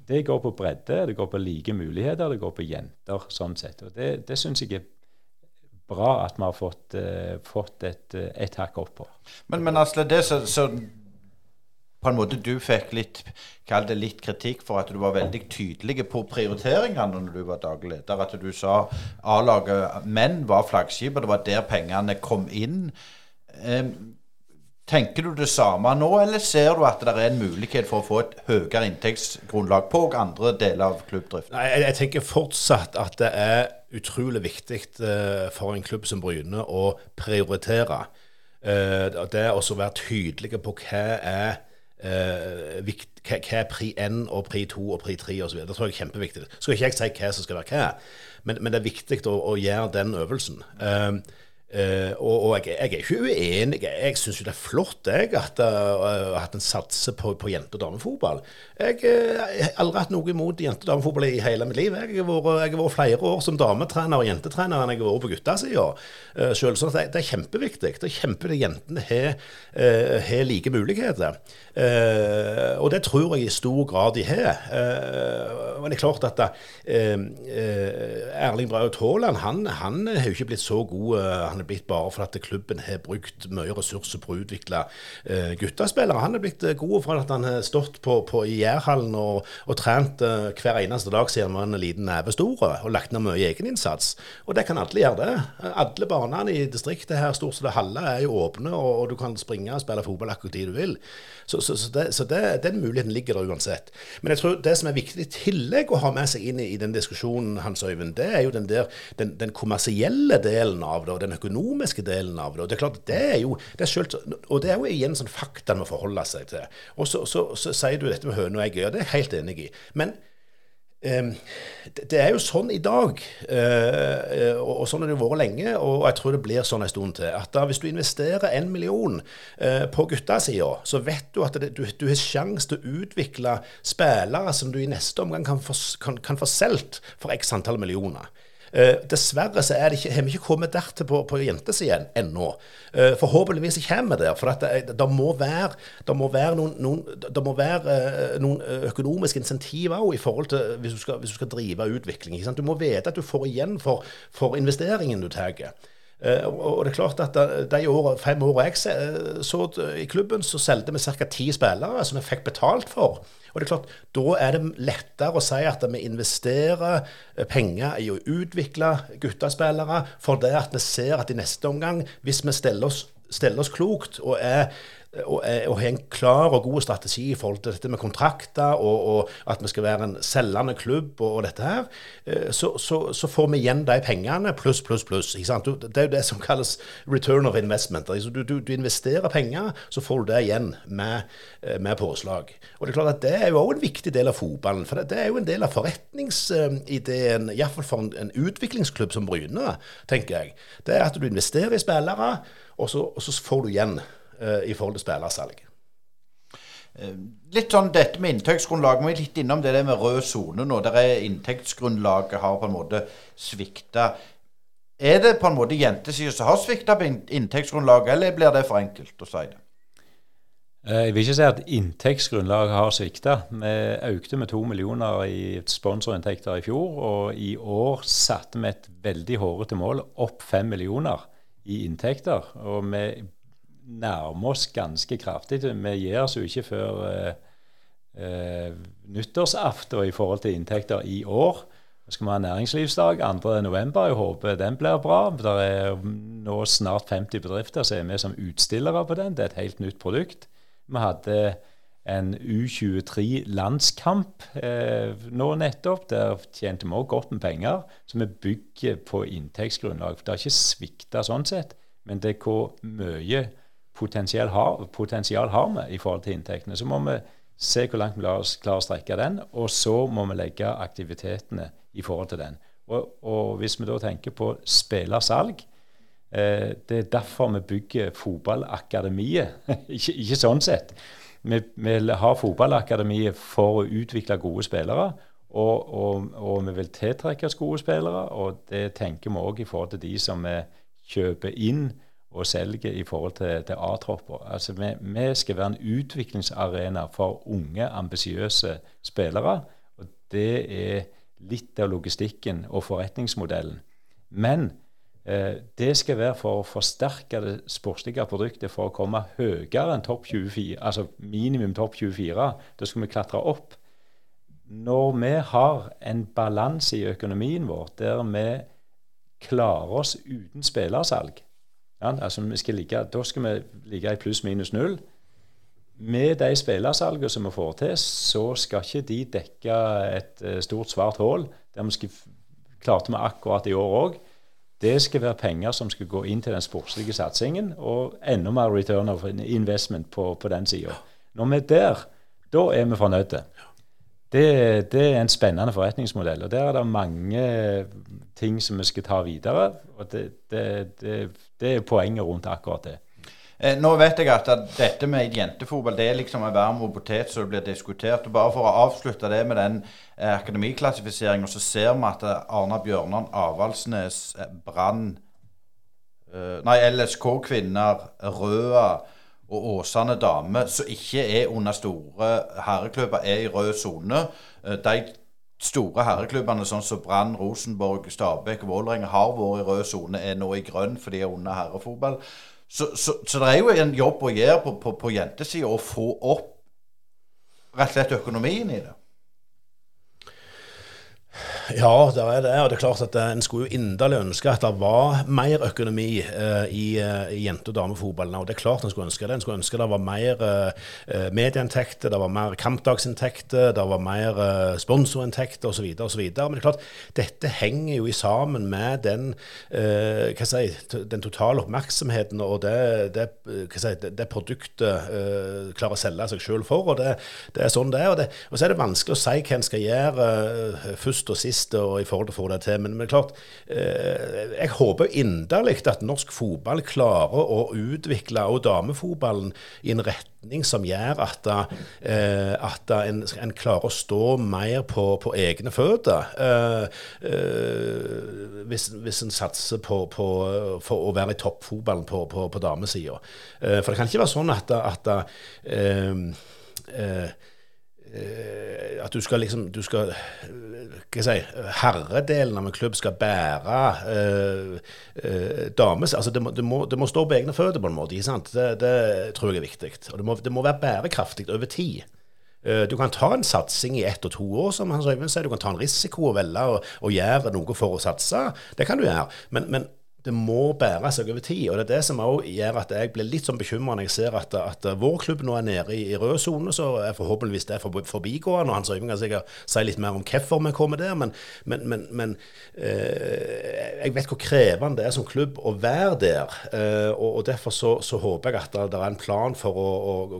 det, går på bredde, det går på like muligheter, det går på jenter, sånn sett. Og det, det syns jeg er bra at vi har fått, uh, fått et, et hakk opp på. Men, men Asle, det så, så på en måte du fikk litt kall det litt kritikk for at du var veldig tydelig på prioriteringene når du var daglig leder. At du sa A-laget menn var flaggskipet, det var der pengene kom inn. Eh, tenker du det samme nå, eller ser du at det er en mulighet for å få et høyere inntektsgrunnlag på og andre deler av klubbdrift? Nei, jeg, jeg, tenker fortsatt at det er utrolig viktig uh, for en klubb som Bryne å prioritere. Uh, det å være tydelige på hva er eh, hva, er pri 1 og pri 2 og pri 3 osv. Det tror jeg er kjempeviktig. Skal ikke jeg si hva som skal være hva, men, men det er viktig å, å gjøre den øvelsen. Um, Uh, og, og jeg, jeg, er ikke uenig. Jeg, syns jo det er flott jeg, at, uh, at en satser på, på jente- og damefotball. Jeg, uh, har aldri hatt noe imot jente- og damefotball i hele mitt liv. Jeg har vært, flere år som dametrener og jentetrener enn jeg har vært på guttasida uh, sjøl. Så det, det, er kjempeviktig. Det er kjempeviktig at jentene har like muligheter. og det tror jeg i stor grad de har. men det er klart at Erling Braut Haaland han, han har jo ikke blitt så god. han er blitt bare fordi klubben har brukt mye ressurser på å utvikle uh, guttespillere. Han er blitt uh, god for at han har stått på, på i Jærhallen og, og trent uh, hver eneste dag siden han var en liten neve stor, og lagt ned mye egeninnsats. Og det kan alle gjøre, det. Alle banene i distriktet her, stort sett halve, er jo åpne, og, og, du kan springe og spille fotball akkurat tid du vil. Så, så, så, det, så det, den muligheten ligger der uansett. Men jeg tror det som er viktig i tillegg å ha med seg inn i, i den diskusjonen, Hans Øyvind, det er jo den der den, den kommersielle delen av det, og den økonomiske delen av det. Og det er klart, det er jo det er selv, Og det er jo igjen sånn fakta man må forholde seg til. Og så, så, så, sier du dette med høne og egg, og det er jeg helt enig i. Men Um, det er jo sånn i dag, uh, og, og, sånn har det vært lenge, og jeg tror det blir sånn en stund til, at da, hvis du investerer en million uh, på guttasida, så vet du at det, du, du, har sjanse til å utvikle spillere som du i neste omgang kan få, kan, kan få solgt for x antall millioner. Uh, dessverre så ikke, har vi ikke kommet dertil på, på jentesiden ennå. Uh, forhåpentligvis kommer vi der. For det, det, må være, det må være noen, noen, det må være, uh, noen økonomiske insentiver i forhold til hvis du skal, hvis du skal drive utvikling. Du må vite at du får igjen for, for investeringen du tar. Uh, og det er klart at De årene, fem årene jeg så i klubben, så solgte vi ca. ti spillere som vi fikk betalt for. Og det er klart, Da er det lettere å si at vi investerer eh, penger i å utvikle guttespillere, at vi ser at i neste omgang, hvis vi steller oss, steller oss klokt og er og, ha har en klar og god strategi i forhold til dette med kontrakter, og, og at vi skal være en selgende klubb og, og dette her, eh, så, så, så, får vi igjen de pengene pluss, pluss, pluss. Det er jo det som kalles return of investment. Altså, du, du, du, investerer penger, så får du det igjen med, eh, med, påslag. Og Det er klart at det er jo òg en viktig del av fotballen. For det, det er jo en del av forretningsideen, iallfall for en, en utviklingsklubb som Bryne, tenker jeg. Det er at du investerer i spillere, og så, og så får du igjen i forhold til spillersalg. Eh, litt sånn dette med inntektsgrunnlag. Vi er litt innom det med rød sone nå. Der er inntektsgrunnlaget har på en måte svikta. Er det på en måte jentesida som har svikta på inntektsgrunnlaget, eller blir det for enkelt å si det? Eh, jeg vil ikke si at inntektsgrunnlaget har svikta. Vi økte med to millioner i sponsorinntekter i fjor, og i år satte vi et veldig hårete mål, opp fem millioner i inntekter. Og vi nærmer oss ganske kraftig. Vi gir oss jo ikke før eh, eh, nyttårsaften i forhold til inntekter i år. Så skal vi ha næringslivsdag 2.11. Jeg håper den blir bra. Det er nå snart 50 bedrifter som er med som utstillere på den. Det er et helt nytt produkt. Vi hadde en U23-landskamp eh, nå nettopp. Der tjente vi òg godt med penger. Så vi bygger på inntektsgrunnlag. Det har ikke svikta sånn sett, men det er hvor mye potensial har, potensial har vi i forhold til inntektene. Så må vi se hvor langt vi klarer å strekke den, og så må vi legge aktivitetene i forhold til den. Og, og hvis vi da tenker på spillersalg eh, Det er derfor vi bygger fotballakademiet. ikke, ikke sånn sett vi, vi har fotballakademiet for å utvikle gode spillere. Og, og, og, vi vil tiltrekke oss gode spillere, og det tenker vi òg i forhold til de som vi kjøper inn og selger i forhold til, til A-tropper. Altså vi, vi, skal være en utviklingsarena for unge, ambisiøse spillere. og Det er litt av logistikken og forretningsmodellen. Men Eh, det skal være for å forsterke det sportslige produktet for å komme høyere enn topp 24, altså minimum topp 24. Da skal vi klatre opp. Når vi har en balanse i økonomien vår der vi klarer oss uten spillersalg, altså vi skal ligge, da skal vi ligge i pluss minus null. Med de spillersalgene som vi får til, så skal ikke de dekke et uh, stort svart hull. Det vi klarte vi akkurat i år òg. Det skal være penger som skal gå inn til den sportslige satsingen, og enda mer return of investment på, på den sida. Når vi er der, da er vi fornøyde. Det, det, er en spennende forretningsmodell. og Der er det mange ting som vi skal ta videre. og Det, det, det er poenget rundt akkurat det. Eh, nå vet jeg at, dette med jentefotball det er liksom en varm potet som blir diskutert. og Bare for å avslutte det med den eh, akademiklassifiseringen, så ser vi at eh, Arna Bjørnan Avaldsnes, eh, Brann Nei, LSK Kvinner, Røa og Åsane Dame, som ikke er under store herreklubber, er i rød sone. Eh, de store herreklubbene sånn som Brann, Rosenborg, Stabæk og Vålerenga har vært i rød sone, er nå i grønn fordi de er under herrefotball. Så, så, så, det er jo en jobb å gjøre på, på, på jentesida å få opp rett og slett økonomien i det. Ja, det er det. Og det er klart at en skulle jo inderlig ønske at det var mer økonomi eh, i, eh, i jente- og damefotballen. Og det er klart en skulle ønske det. En skulle ønske det var mer eh, medieinntekter, det var mer kampdagsinntekter, det var mer eh, sponsorinntekter osv. osv. Men det er klart, dette henger jo i sammen med den, eh, hva si, den totale oppmerksomheten og det, det, si, det, det produktet eh, klarer å selge seg sjøl for. og det, det, er sånn det er. Og, og, så er det vanskelig å si hva en skal gjøre eh, først og sist sist og i forhold til å få det til. Men, men klart, eh, jeg håper inderlig at norsk fotball klarer å utvikle og damefotballen i en retning som gjør at, eh, at en, en, klarer å stå mer på, på egne føtter. Eh, eh, hvis, hvis, en satser på, på, for å være i toppfotballen på, på, på damesida. Eh, for det kan ikke være sånn at, at eh, at du skal liksom du skal si, herredelen av en klubb skal bære eh, dames altså det må, det, det må, stå på egne føtter, på en måte. Det, det, tror jeg er viktig. Og det må, det må være bærekraftig over tid. Uh, du kan ta en satsing i ett og to år, som Hans Øyvind sier. Du kan ta en risiko og velge å gjøre noe for å satse. Det kan du gjøre. Men, men det må bære seg over tid. og Det er det som også gjør at jeg blir litt sånn bekymra når jeg ser at, at, vår klubb nå er nede i, i rød sone. Så er forhåpentligvis det for, forbigående. og Hans Øyvind kan sikkert si litt mer om hvorfor vi kommer der. Men, men, men, men eh, jeg vet hvor krevende det er som klubb å være der. Eh, og, og, Derfor så, så, håper jeg at det, det, er en plan for å,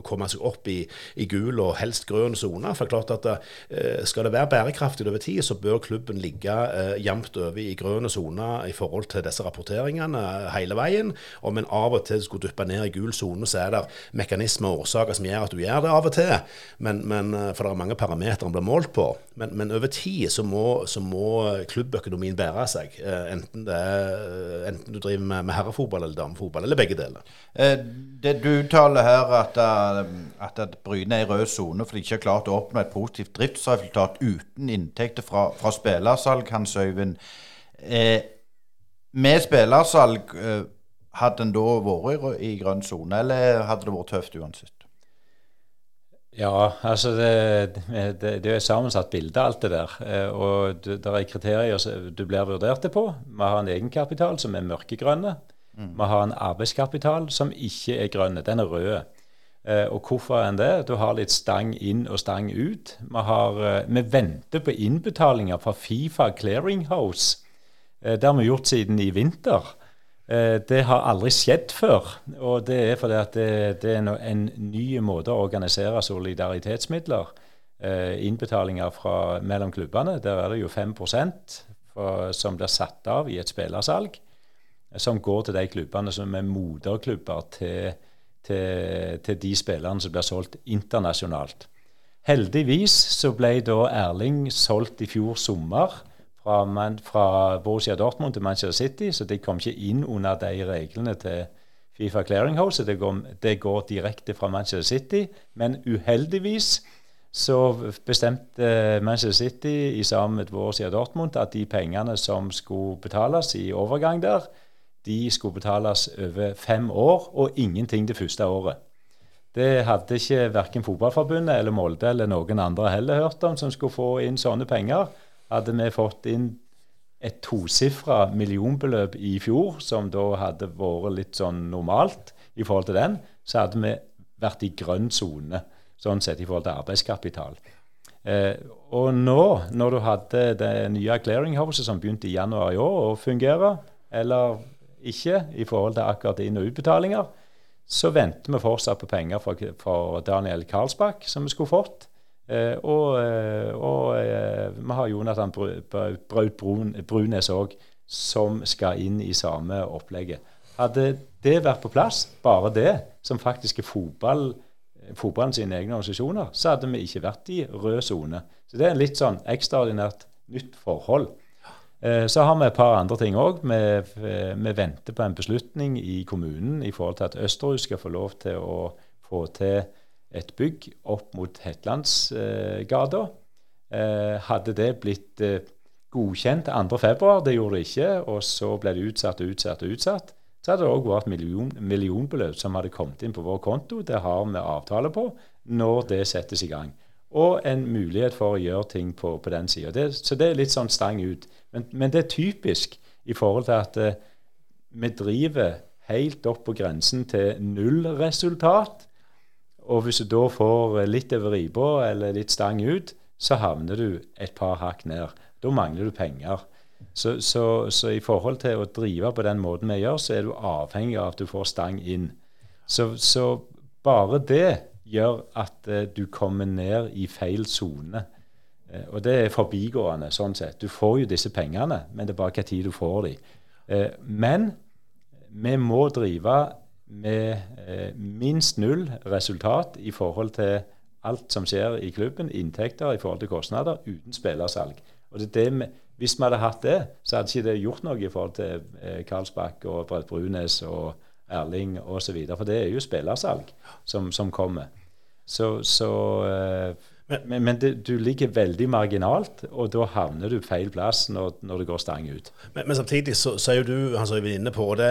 å komme seg opp i, i, gul og helst grønn sone. For klart at eh, skal det være bærekraftig over tid, så bør klubben ligge eh, jevnt over i grønn sone i forhold til disse rapporteringene rapporteringene hele veien. Om en av og til skulle duppe ned i gul sone, så er det mekanismer og årsaker som gjør at du gjør det av og til. Men, men, eh, for det er mange parametere en blir målt på. Men, men over tid så må, så må, klubbøkonomien bære seg. Eh, enten, er, eh, enten du driver med, med herrefotball eller damefotball, eller begge deler. Det du uttaler her at, at, at Bryne er i rød sone fordi de ikke har klart å oppnå et positivt driftsresultat uten inntekter fra, fra spillersalg, Hans Øyvind. Eh, med spillersalg, eh, hadde en da vært i grønn sone, eller hadde det vært tøft uansett? Ja, altså det, det, det er et sammensatt bilde, alt det der. Eh, og det, er kriterier du blir vurdert på. Vi har en egenkapital som er mørkegrønne. Mm. Vi har en arbeidskapital som ikke er grønne. Den er rød. Eh, og hvorfor enn det? Du har litt stang inn og stang ut. Vi, har, vi venter på innbetalinger fra Fifa Clearinghouse. Eh, det har vi gjort siden i vinter. Eh, det har aldri skjedd før. Og det er fordi at det, det er en ny måte å organisere solidaritetsmidler eh, Innbetalinger fra, mellom klubbene. Der er det jo 5 for, som blir satt av i et spillersalg, som går til de klubbene som er moderklubber til til, til de spillerne som blir solgt internasjonalt. Heldigvis så ble da Erling solgt i fjor sommer fra, man, fra Borussia Dortmund til Manchester City, så de kom ikke inn under de reglene til Fifa Clearinghouse. Det går, det går direkte fra Manchester City. Men uheldigvis så bestemte Manchester City i sammen med Borussia Dortmund at de pengene som skulle betales i overgang der, de skulle betales over fem år, og ingenting det første året. Det hadde ikke verken Fotballforbundet eller Molde eller noen andre heller hørt om som skulle få inn sånne penger. Hadde vi fått inn et tosifra millionbeløp i fjor, som da hadde vært litt sånn normalt i forhold til den, så hadde vi vært i grønn sone sånn sett i forhold til arbeidskapital. Eh, og nå, når du hadde det nye clearinghouset som begynte i januar i år å fungere, eller ikke i forhold til akkurat inn- og utbetalinger. Så venter vi fortsatt på penger fra, for Daniel Karlsbakk, som vi skulle fått. Eh, og, eh, og eh, vi har Jonathan Braut Brunes òg, som skal inn i samme opplegget. Hadde det vært på plass, bare det, som faktisk er fotball, fotballen sine egne organisasjoner, så hadde vi ikke vært i rød sone. Så det er en litt sånn ekstraordinært nytt forhold. Så har vi et par andre ting òg. Vi, vi, venter på en beslutning i kommunen i forhold til at Østerhus skal få lov til å få til et bygg opp mot Hetlandsgata. Eh, hadde det blitt eh, godkjent 2.2., det gjorde det ikke, og så ble det utsatt og utsatt og utsatt, så hadde det òg vært million, millionbeløp som hadde kommet inn på vår konto. Det har vi avtale på når det settes i gang og en mulighet for å gjøre ting på, på den sida. Så det er litt sånn stang ut. Men, men, det er typisk i forhold til at eh, vi driver helt opp på grensen til nullresultat. Og hvis du da får litt over ripa eller litt stang ut, så havner du et par hakk ned. Da mangler du penger. Så, så, så, i forhold til å drive på den måten vi gjør, så er du avhengig av at du får stang inn. Så, så bare det gjør at eh, du kommer ned i feil sone. Eh, og det er forbigående sånn sett. Du får jo disse pengene, men det er bare hva tid du får dem. Eh, men vi må drive med minst null resultat i forhold til alt som skjer i klubben, inntekter i forhold til kostnader, uten spillersalg. Og det det med, hvis vi hadde hatt det, så hadde ikke det gjort noe i forhold til eh, Karlsbakk og Brett Brunes og Erling osv. For det er jo spillersalg som, som kommer. Så, så uh, men, men det, du ligger veldig marginalt, og da havner du feil plass når, når det går stang ut. Men, men samtidig så, så, er jo du han som er inne på, og det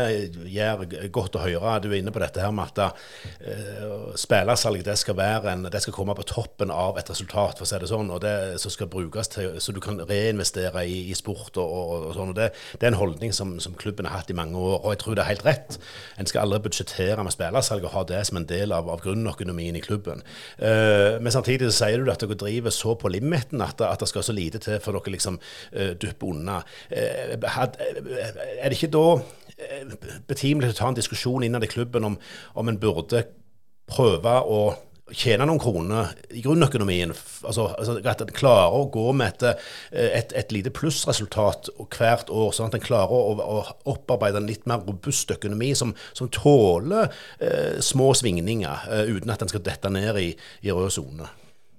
gjør godt å høre, du er inne på dette her med at uh, spillersalg det skal, være en, det skal komme på toppen av et resultat, for å si det sånn, og det som skal brukes til, så du kan reinvestere i, i sport og, og, og, sånn. og det, det, er en holdning som, som, klubben har hatt i mange år, og jeg tror det er helt rett. En skal aldri budsjettere med spillersalg og ha det som en del av, av grunnøkonomien i klubben. Uh, men samtidig så sier du at dere driver så på limiten at, at det skal så lite til for dere liksom uh, dupper unna. Uh, er det ikke da betimelig å ta en diskusjon innad i klubben om, om en burde prøve å tjene noen kroner i grunnøkonomien. Altså, altså At en klarer å gå med et, et, et lite plussresultat hvert år, sånn at en klarer å, å, opparbeide en litt mer robust økonomi som, som tåler eh, små svingninger, eh, uten at en skal dette ned i, i rød sone.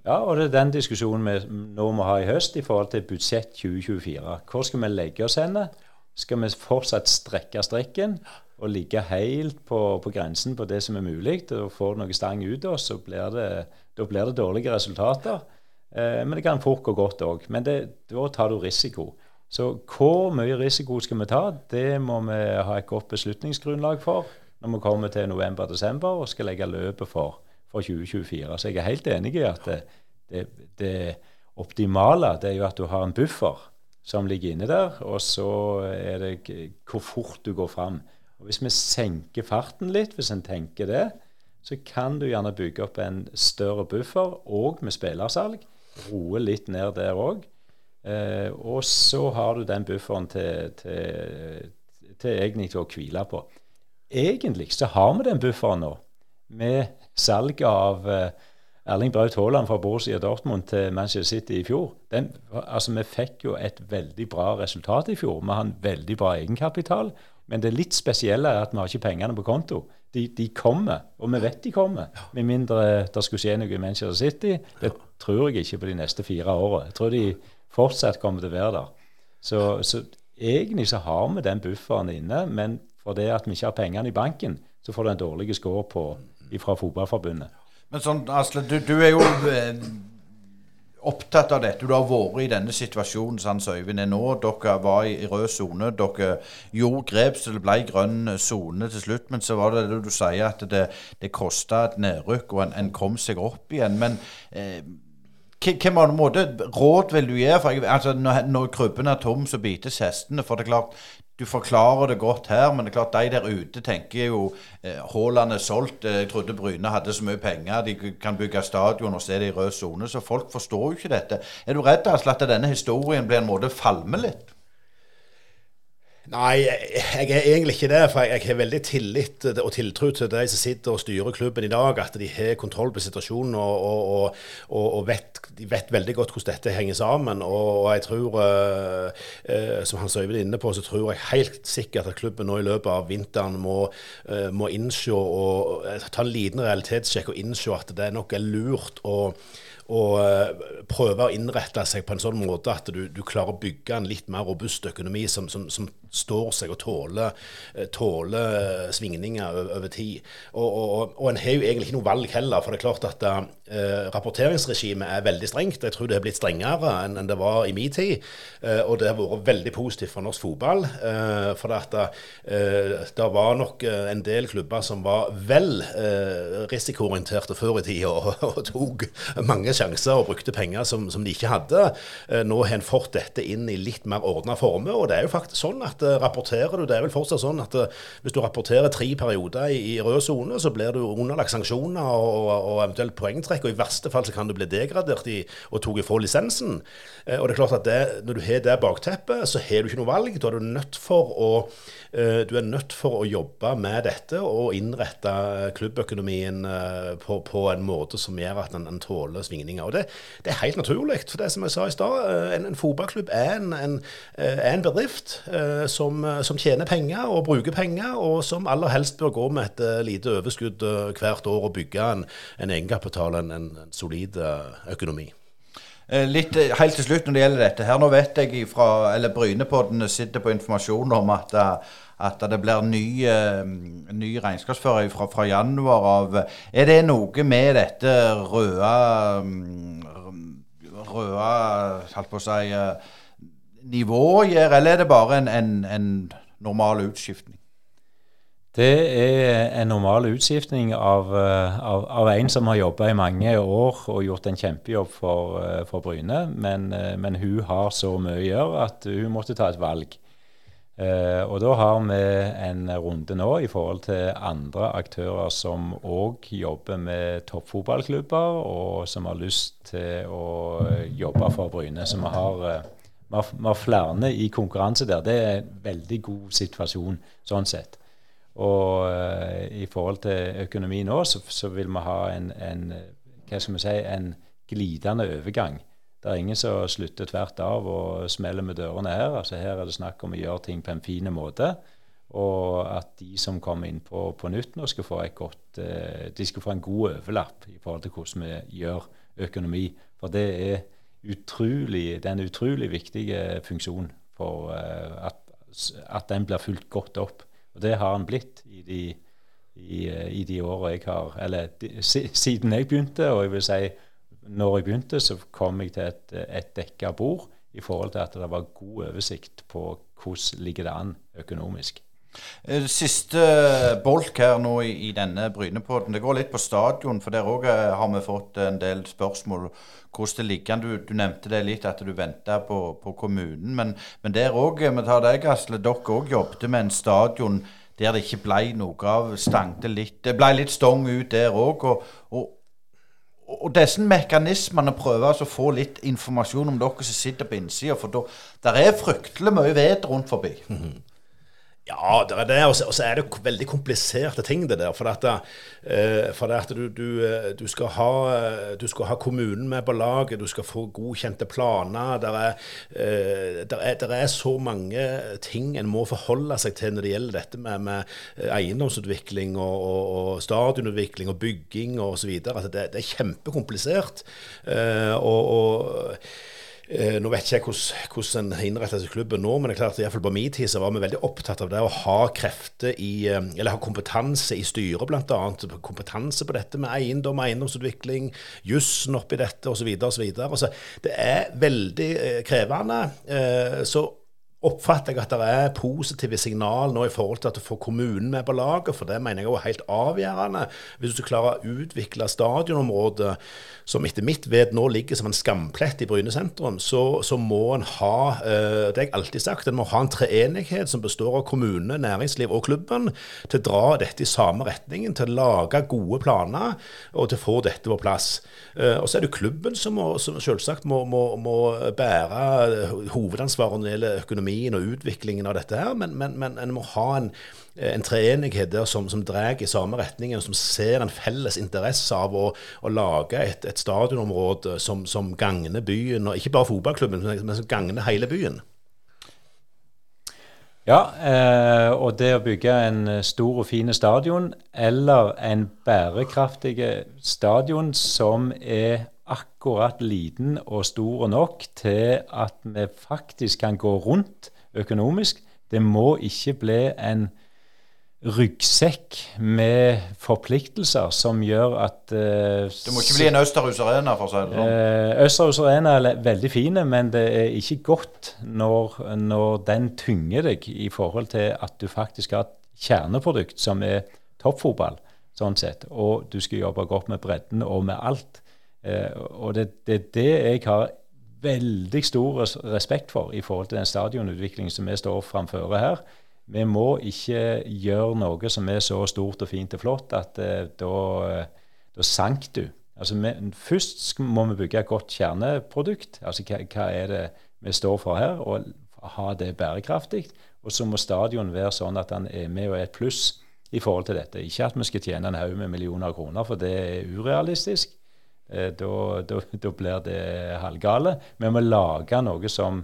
Ja, og det er den diskusjonen vi nå må ha i høst i forhold til budsjett 2024. Hvor skal vi legge oss henne? Skal vi fortsatt strekke strikken og ligge helt på, på grensen på det som er mulig, og få noe stang ut av oss, så blir det, da blir det dårlige resultater. Eh, men det kan fort gå godt òg. Men det, da tar du risiko. Så hvor mye risiko skal vi ta? Det må vi ha et godt beslutningsgrunnlag for når vi kommer til november-desember og skal legge løpet for for 2024. Så jeg er helt enig i at det, det, det optimale det er jo at du har en buffer som ligger inne der, og så er det hvor fort du går fram. Og Hvis vi senker farten litt, hvis en tenker det, så kan du gjerne bygge opp en større buffer, og med spillersalg. Roe litt ned der òg. Eh, og så har du den bufferen til, til, til egentlig til å hvile på. Egentlig så har vi den bufferen nå, med salget av eh, Erling Braut Haaland fra Borussia Dortmund til Manchester City i fjor. Den, altså Vi fikk jo et veldig bra resultat i fjor. Vi har en veldig bra egenkapital. Men det litt spesielle er at vi har ikke pengene på konto. De, de kommer, og vi vet de kommer. Med mindre det skulle skje noe i Manchester City. Det tror jeg ikke på de neste fire årene. Jeg tror de fortsatt kommer til å være der. Så, så egentlig så har vi den bufferen inne, men for det at vi ikke har pengene i banken, så får du en dårlig score på fra Fotballforbundet. Men sånn, Asle, du, du er jo eh, opptatt av dette. Du har vært i denne situasjonen som Øyvind er nå. Dere var i, rød sone. Dere gjorde grep så det ble grønn sone til slutt. Men så var det det du sier, at det, det kosta et nedrykk, og en, en, kom seg opp igjen. Men eh, hvilken råd vil du gi? For jeg, altså, når, når krybben er tom, så bites hestene. For det er klart, du forklarer det godt her, men det er klart de der ute tenker jo eh, er solgt. Eh, jeg trodde Bryne hadde så mye penger. De kan bygge stadion og se det i rød sone. Så folk forstår jo ikke dette. Er du redd altså, at denne historien blir en måte falmer litt? Nei, jeg er egentlig ikke det. For jeg, har veldig tillit og tiltro til de som sitter og styrer klubben i dag, at de har kontroll på situasjonen og, og, og, og vet, de vet veldig godt hvordan dette henger sammen. Og, jeg tror, uh, uh, som Hans Øyvind er inne på, så tror jeg helt sikkert at klubben nå i løpet av vinteren må, uh, må innse og ta en liten realitetssjekk og innse at det nok er lurt å og prøve å innrette seg på en sånn måte at du, du klarer å bygge en litt mer robust økonomi som, som, som står seg og tåler, eh, tåler svingninger over, tid. Og, og, og, en har jo egentlig ikke noe valg heller, for det er klart at uh, rapporteringsregimet er veldig strengt. Jeg tror det har blitt strengere enn, det var i min tid, uh, og det har vært veldig positivt for norsk fotball. for det, at, det var nok en del klubber som var vel risikoorienterte før i tida og, og tok mange sjanser og brukte penger som, som de ikke hadde. Eh, nå har en fått dette inn i litt mer ordna former. Og det er jo faktisk sånn at eh, rapporterer du Det er vel fortsatt sånn at eh, hvis du rapporterer tre perioder i, i rød sone, så blir du underlagt sanksjoner og, og, eventuelt poengtrekk. Og i verste fall så kan du bli degradert i, og tatt ifra lisensen. Og det er klart at det, når du har det bakteppet, så har du ikke noe valg. Da er du nødt for å du er nødt for å jobbe med dette og innrette klubbøkonomien på, på en måte som gjør at en, tåler svingninger. Og det, det, er helt naturlig. For det som jeg sa i stad, eh, en, en, fotballklubb er en, en, eh, en bedrift eh, som, som, tjener penger og bruker penger, og som aller helst bør gå med et lite overskudd hvert år og bygge en, en egenkapital, en, en solid økonomi. Litt helt til slutt når det gjelder dette her. Nå vet jeg fra, eller Brynepodden sitter på informasjon om at at det blir ny, ny regnskapsfører fra, fra, januar av. Er det noe med dette røde røde holdt på å si, nivået gjør, eller er det bare en, en, en normal utskiftning? Det er en normal utskiftning av, av, av en som har jobba i mange år og gjort en kjempejobb for, for Bryne. Men, men, hun har så mye å gjøre at hun måtte ta et valg. Eh, og da har vi en runde nå i forhold til andre aktører som òg jobber med toppfotballklubber, og som har lyst til å jobbe for Bryne. Så vi har, eh, vi har, flere i konkurranse der. Det er en veldig god situasjon sånn sett. Og uh, i forhold til økonomi nå, så, så vil vi ha en, en, hva skal vi si, en glidende overgang. Det er ingen som slutter tvert av og smeller med dørene her. Altså Her er det snakk om å gjøre ting på en fin måte. Og at de som kommer inn på, på nytt nå, skal få, godt, uh, de skal få en god overlapp i forhold til hvordan vi gjør økonomi. For det er utrolig, det er en utrolig viktig funksjon for eh, at, at, den blir fulgt godt opp. Og det har den blitt i de, i, i de årene jeg har Eller de, siden jeg begynte, og jeg vil si når jeg begynte, så kom jeg til et, et dekka bord i forhold til at det var god oversikt på hvordan ligger det an økonomisk. Eh, siste bolk her nå i, i denne Brynepodden. Det går litt på stadion, for der òg eh, har vi fått en del spørsmål. Hvordan det ligger an. Du, du, nevnte det litt, at du venta på, på kommunen. Men, men der òg, vi tar deg Asle, dere òg jobbet med en stadion der det ikke ble noe av. Stangte litt. Det ble litt stong ut der òg. Og, og, og disse mekanismene prøver altså å få litt informasjon om dere som sitter på innsida. For der er fryktelig mye ved rundt forbi. Ja, det er det. Og så er det veldig kompliserte ting, det der. For, at, uh, for at du, du, eh, du, skal ha, du, skal ha, kommunen med på laget, du skal få godkjente planer. Der er, er, er så mange ting en må forholde seg til når det gjelder dette med, med eiendomsutvikling og, og, og, stadionutvikling og bygging osv. Altså det, det er kjempekomplisert. Og, og Eh, nå vet ikke jeg hvordan en innretter seg klubben nå, men det er klart at på min tid så var vi veldig opptatt av det å ha krefter i, eh, eller ha kompetanse i styret, bl.a. Kompetanse på dette med eiendom, eiendomsutvikling, jussen oppi dette osv. osv. Altså, det er veldig eh, krevende. Eh, så oppfatter jeg at det er positive signal nå i forhold til at du får kommunen med på laget, for det mener jeg er helt avgjørende. Hvis du klarer å utvikle stadionområdet, som etter mitt ved nå ligger som en skamplett i Bryne sentrum, så, så må en ha, eh, det jeg alltid sagt, en må ha en treenighet som består av kommune, næringsliv og klubben, til å dra dette i samme retningen, til å lage gode planer og til å få dette på plass. Eh, og så er det klubben som, må, som selvsagt må, må, må bære hovedansvaret når det gjelder økonomi økonomien og utviklingen av dette her, men, men, men en må ha en, en treenighet der som, som drar i samme retning, som ser en felles interesse av å, å lage et, et stadionområde som, som gagner byen, og ikke bare fotballklubben, men som gagner hele byen. Ja, eh, og det å bygge en stor og fin stadion, eller en bærekraftig stadion som er akkurat liten og stor nok til at vi faktisk kan gå rundt økonomisk. Det må ikke bli en ryggsekk med forpliktelser som gjør at uh, Det må ikke bli en Østerhus Arena, for å si det sånn? Uh, Østerhus Arena er veldig fine, men det er ikke godt når, når, den tynger deg i forhold til at du faktisk har et kjerneprodukt som er toppfotball, sånn sett, og du skal jobbe godt med bredden og med alt. Eh, og det er det, det jeg har veldig stor respekt for i forhold til den stadionutviklingen som vi står framfor her. Vi må ikke gjøre noe som er så stort og fint og flott at uh, da, da sank du. Altså, vi, først må vi bygge et godt kjerneprodukt. Altså hva, hva, er det vi står for her, og ha det bærekraftig. Og så må stadion være sånn at han er med og er et pluss i forhold til dette. Ikke at vi skal tjene en haug med millioner kroner, for det er urealistisk. Eh, da, blir det halvgale. Vi må lage noe som,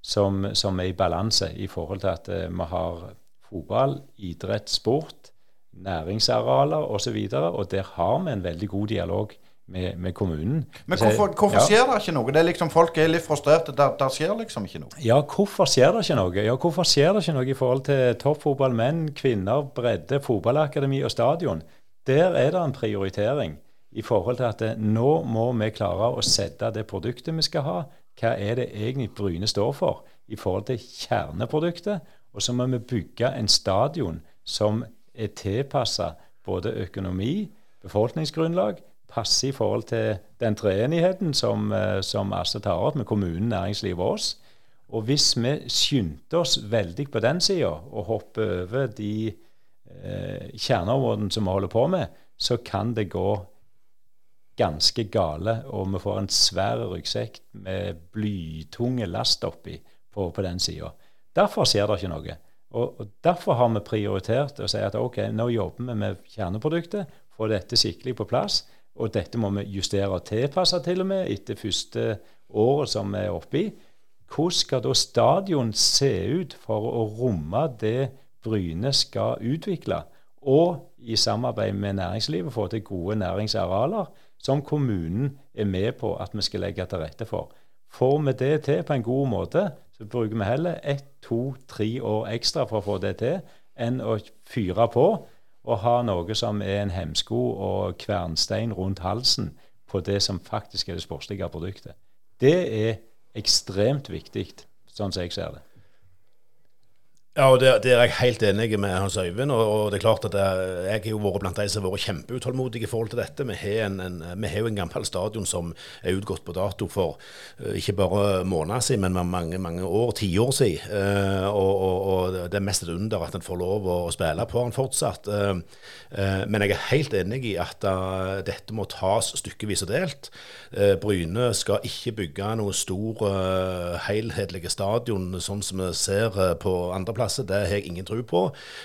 som, som, er i balanse i forhold til at eh, vi har fotball, idrett, sport, næringsarealer osv. Og, og der har vi en veldig god dialog med, med kommunen. Men hvorfor, hvorfor ja. skjer det ikke noe? Det er liksom Folk er litt frustrerte. Der, der, skjer liksom ikke noe. Ja, hvorfor skjer det ikke noe? Ja, hvorfor skjer det ikke noe i forhold til toppfotball, menn, kvinner, bredde, fotballakademi og stadion? Der er det en prioritering i forhold til at nå må vi klare å sette det produktet vi skal ha. Hva er det egentlig Bryne står for i forhold til kjerneproduktet? Og så må vi bygge en stadion som er tilpassa både økonomi, befolkningsgrunnlag, passe i forhold til den treenigheten som, eh, som Asse tar opp med kommunen, næringslivet og oss. Og hvis vi skyndte oss veldig på den sida og hopper over de eh, kjerneområdene som vi holder på med, så kan det gå ganske gale, og vi får en svær ryggsekk med blytunge last oppi på, på den sida. Derfor skjer det ikke noe. Og, og, Derfor har vi prioritert å si at ok, nå jobber vi med kjerneproduktet, få dette skikkelig på plass. Og dette må vi justere og tilpasse til og med etter første året som vi er oppe i. Hvordan skal da stadion se ut for å romme det Bryne skal utvikle, og i samarbeid med næringslivet få til gode næringsarealer som kommunen er med på at vi skal legge til rette for. Får vi det til på en god måte, så bruker vi heller ett, to, tre år ekstra for å få det til, enn å fyre på og ha noe som er en hemsko og kvernstein rundt halsen på det som faktisk er det sportslige produktet. Det er ekstremt viktig, sånn som jeg ser det. Ja, og der, der, er jeg helt enig med Hans Øyvind. Og, det er klart at jeg, jeg har jo vært blant de som har vært kjempeutålmodige i forhold til dette. Vi har, en, en, vi har jo en gammel stadion som er utgått på dato for uh, ikke bare måneder siden, men mange mange år, tiår siden. Uh, og, og, og, det er mest et under at en får lov å spille på den fortsatt. Uh, men jeg er helt enig i at dette må tas stykkevis og delt. Bryne skal ikke bygge noe stor, helhetlig stadion, sånn som vi ser på andre plasser. Det har jeg ingen tro på.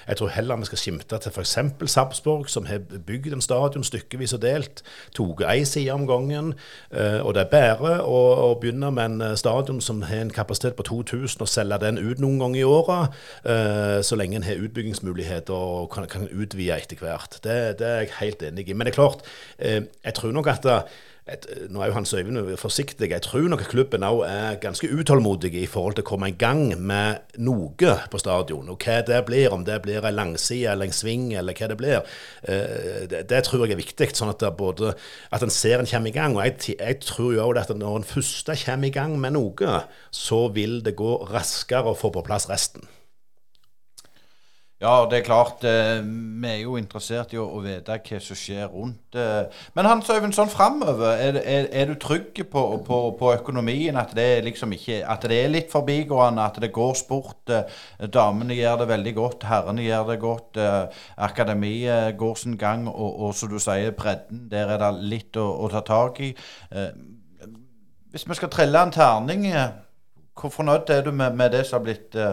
Jeg tror heller vi skal skimte til f.eks. Sarpsborg, som har bygd en stadion stykkevis og delt. Tatt ei side om gangen. Eh, og det er bare å, å, begynne med en eh, stadion som har en kapasitet på 2000, og selge den ut noen ganger i året, eh, så lenge en har utbyggingsmuligheter og kan, kan utvide etter hvert. Det, det, er jeg helt enig i. Men det er klart, jeg tror nok at et, nå er jo Hans Øyvind forsiktig. Jeg tror nok klubben òg er ganske utålmodig i forhold til å komme i gang med noe på stadion. Og hva det blir, om det blir en langside eller en sving eller hva det blir, eh, det, det, tror jeg er viktig. Sånn at, både, at en ser en kommer i gang. Og jeg, jeg tror jo òg at når en første kommer i gang med noe, så vil det gå raskere å få på plass resten. Ja, det er klart. Eh, vi er jo interessert i å, å, vite hva som skjer rundt. Eh. Men Hans Øyvind, sånn framover, er, er, er, du trygg på, på, på, økonomien? At det, liksom ikke, at det er litt forbigående, at det går sport? Eh, damene gjør det veldig godt, herrene gjør det godt. Eh, akademiet går sin gang, og, og, som du sier, bredden, der er det litt å, å ta tak i. Eh, hvis vi skal trille en terning, eh, hvor fornøyd er du med, med det som har blitt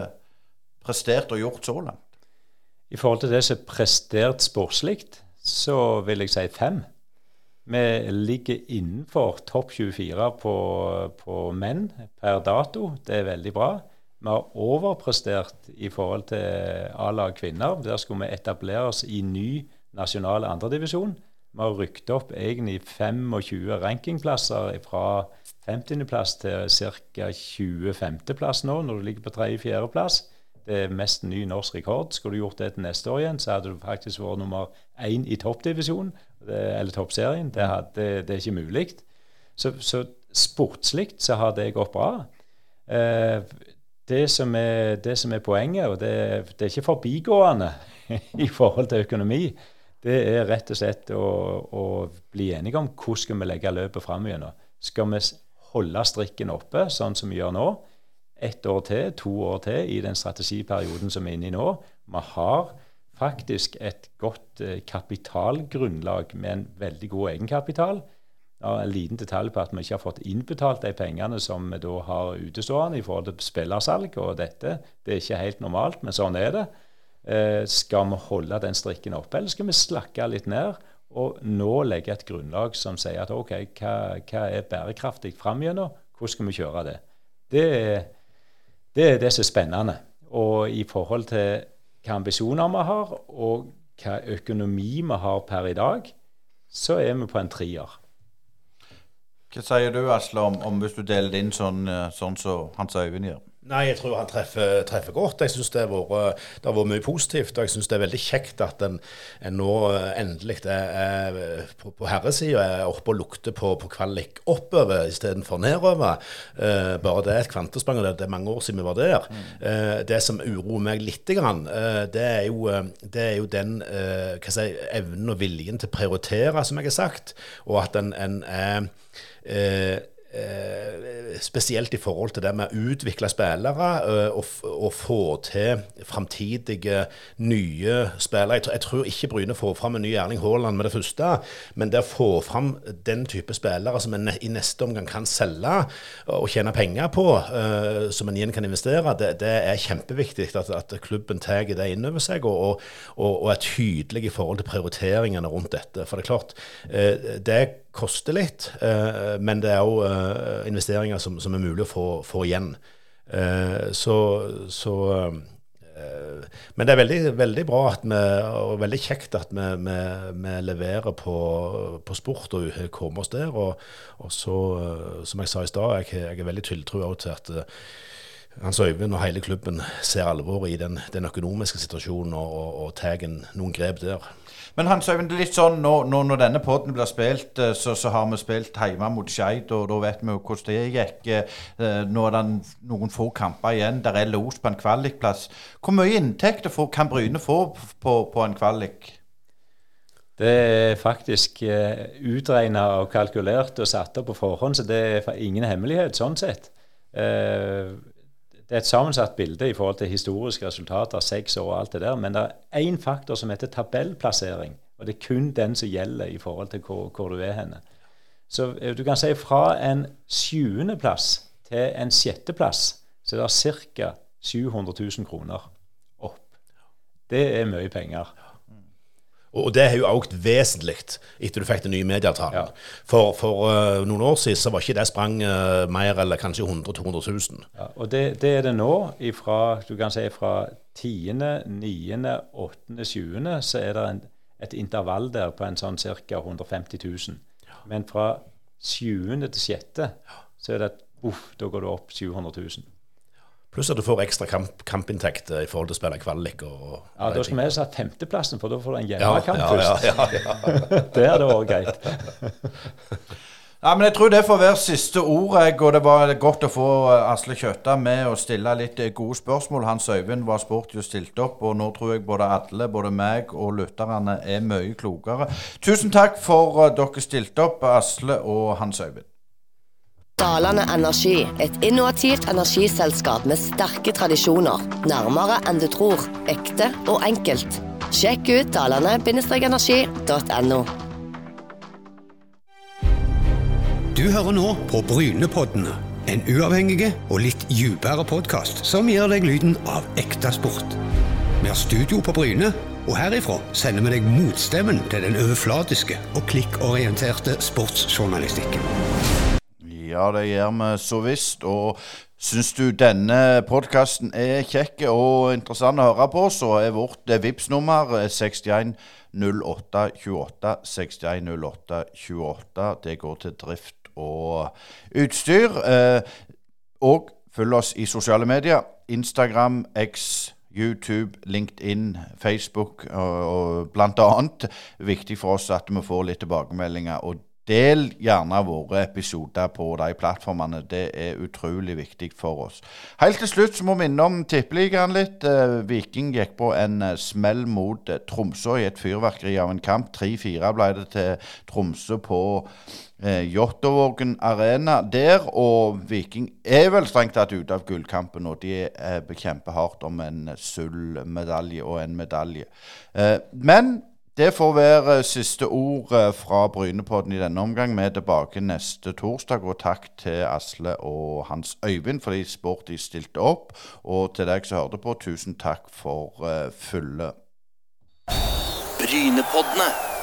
prestert og gjort så langt? I forhold til det som er prestert sportslig, så vil jeg si fem. Vi ligger innenfor topp 24 på, på, menn per dato. Det er veldig bra. Vi har overprestert i forhold til A-lag kvinner. Der skulle vi etablere oss i ny nasjonal andredivisjon. Vi har rykket opp egentlig 25 rankingplasser fra 50.-plass til ca. 25.-plass nå, når du ligger på 3.-4.-plass. Det er mest ny norsk rekord. Skulle du gjort det til neste år igjen, så hadde du faktisk vært nummer én i toppdivisjonen, eller toppserien. Det, det, det, er ikke mulig. Så, så sportslig så har det gått bra. Eh, det, som er, det, som er, poenget, og det, det er ikke forbigående i forhold til økonomi, det er rett og slett å, å bli enige om hvordan skal vi legge løpet fram igjennom. Skal vi holde strikken oppe, sånn som vi gjør nå? Ett år til, to år til i den strategiperioden som vi er inne i nå. Vi har faktisk et godt eh, kapitalgrunnlag med en veldig god egenkapital. Ja, en liten detalj på at vi ikke har fått innbetalt de pengene som vi da har utestående i forhold til spillersalg og dette. Det er ikke helt normalt, men sånn er det. Eh, skal vi holde den strikken oppe, eller skal vi slakke litt ned og nå legge et grunnlag som sier at OK, hva, hva er bærekraftig fram gjennom? Hvordan skal vi kjøre det? Det er det er det som er spennende. Og i forhold til hva ambisjoner vi har, og hva økonomi vi har per i dag, så er vi på en trier. Hva sier du, Asle, om, om, hvis du deler det inn sånn, eh, sånn som så Hans Øyvind gjør? Nei, jeg tror han treffer, treffer godt. Jeg synes det har vært, vært, mye positivt. Og jeg syns det er veldig kjekt at en, en nå endelig er, er på, på herresida er oppe og lukter på, på kvalik oppover istedenfor nedover. Eh, bare det er et kvantesprang, og det, det, er mange år siden vi var der. Eh, det som uroer meg litt, grann, eh, det, er jo, det, er jo, den si, evnen og viljen til å prioritere, som jeg har sagt, og at en, en er spesielt i forhold til det med å utvikle spillere eh, og, og, få til framtidige nye spillere. Jeg, tror ikke Bryne får fram en ny Erling Haaland med det første, men det å få fram den type spillere som en i neste omgang kan selge og tjene penger på, uh, som en igjen kan investere, det, det er kjempeviktig at, at klubben tar det inn over seg og, og, og, er tydelig i forhold til prioriteringene rundt dette. For det er klart, det koster litt, uh, men det er òg uh, investeringer som, som, er mulig å få, få igjen. Uh, så, så Men det er veldig, veldig, bra vi, og veldig kjekt at vi, vi, vi leverer på, på, sport og kommer oss der. Og, og så, som jeg sa i stad, jeg, jeg, er veldig tiltro til at Hans Øyvind og hele klubben ser alvoret i den, den økonomiske situasjonen og, og, og tar noen grep der. Men Hans Øyvind, det er litt sånn når, når denne podden blir spilt, eh, så, så har vi spilt hjemme mot Skeid, og da vet vi jo hvordan det gikk. Eh, nå er det noen få kamper igjen. Der er los på en kvalikplass. Hvor mye inntekter kan Bryne få på, på en kvalik? Det er faktisk uh, utregna og kalkulert og satt opp på forhånd, så det er ingen hemmelighet sånn sett. Uh, det er et sammensatt bilde i forhold til historiske resultater, seks år og alt det der. Men det er én faktor som heter tabellplassering. Og det er kun den som gjelder i forhold til hvor, hvor du er henne. Så eh, du kan si fra en sjuendeplass til en sjetteplass så er det ca. 700 000 kroner opp. Det er mye penger. Og det har jo økt vesentlig etter du fikk den nye medieavtalen. Ja. For, for uh, noen år siden så var ikke det sprang uh, mer eller kanskje 100 000-200 000. Ja, og det, det, er det nå. Ifra, du kan si fra 10., 9., 8., 7. så er det en, et intervall der på en sånn ca. 150 000. Men fra 7. til 6. så er det uff, da går det opp 700 000. Pluss at du får ekstra kamp, kampinntekter i forhold til å spille kvalik. Og, ja, Da skal vi satt femteplassen, for da får du en hjemmekamp ja, ja, ja, ja, det hadde vært greit. Ja, men Jeg tror det får være siste ord. Og det var godt å få eh, Asle Kjøtta med og stille litt eh, gode spørsmål. Hans Øyvind var spurt jo stilt opp, og nå tror jeg både alle, både meg og lytterne, er mye klokere. Tusen takk for at dere stilte opp, Asle og Hans Øyvind. Dalane Energi, et innovativt energiselskap med sterke tradisjoner. Nærmere enn du tror. Ekte og enkelt. Sjekk ut dalane-energi.no. Du hører nå på Brynepoddene. En uavhengig og litt dypere podkast som gir deg lyden av ekte sport. Vi har studio på Bryne, og herifra sender vi deg motstemmen til den overflatiske og klikkorienterte sportsjournalistikken. Ja, det gjør vi så visst. Og syns du denne podkasten er kjekk og interessant å høre på, så er vårt vips nummer 61 08 28 61 08 28. Det går til drift og utstyr. Eh, og følg oss i sosiale medier. Instagram, X, YouTube, LinkedIn, Facebook og, og annet. Viktig for oss at vi får litt tilbakemeldinger. og Del gjerne våre episoder på de plattformene. Det er utrolig viktig for oss. Helt til slutt så må vi innom Tippeligaen litt. Eh, Viking gikk på en eh, smell mot eh, Tromsø i et fyrverkeri av en kamp. 3-4 ble det til Tromsø på eh, Jåttåvågen arena der. Og Viking er vel strengt tatt ute av gullkampen, og de eh, bekjemper hardt om en sølvmedalje og en medalje. Eh, men det får være siste ord eh, fra Brynepodden i denne omgang. Vi er tilbake neste torsdag. Og takk til Asle og Hans Øyvind for de sport de stilte opp. Og til deg som hørte på, tusen takk for uh, fulle. Brynepoddene.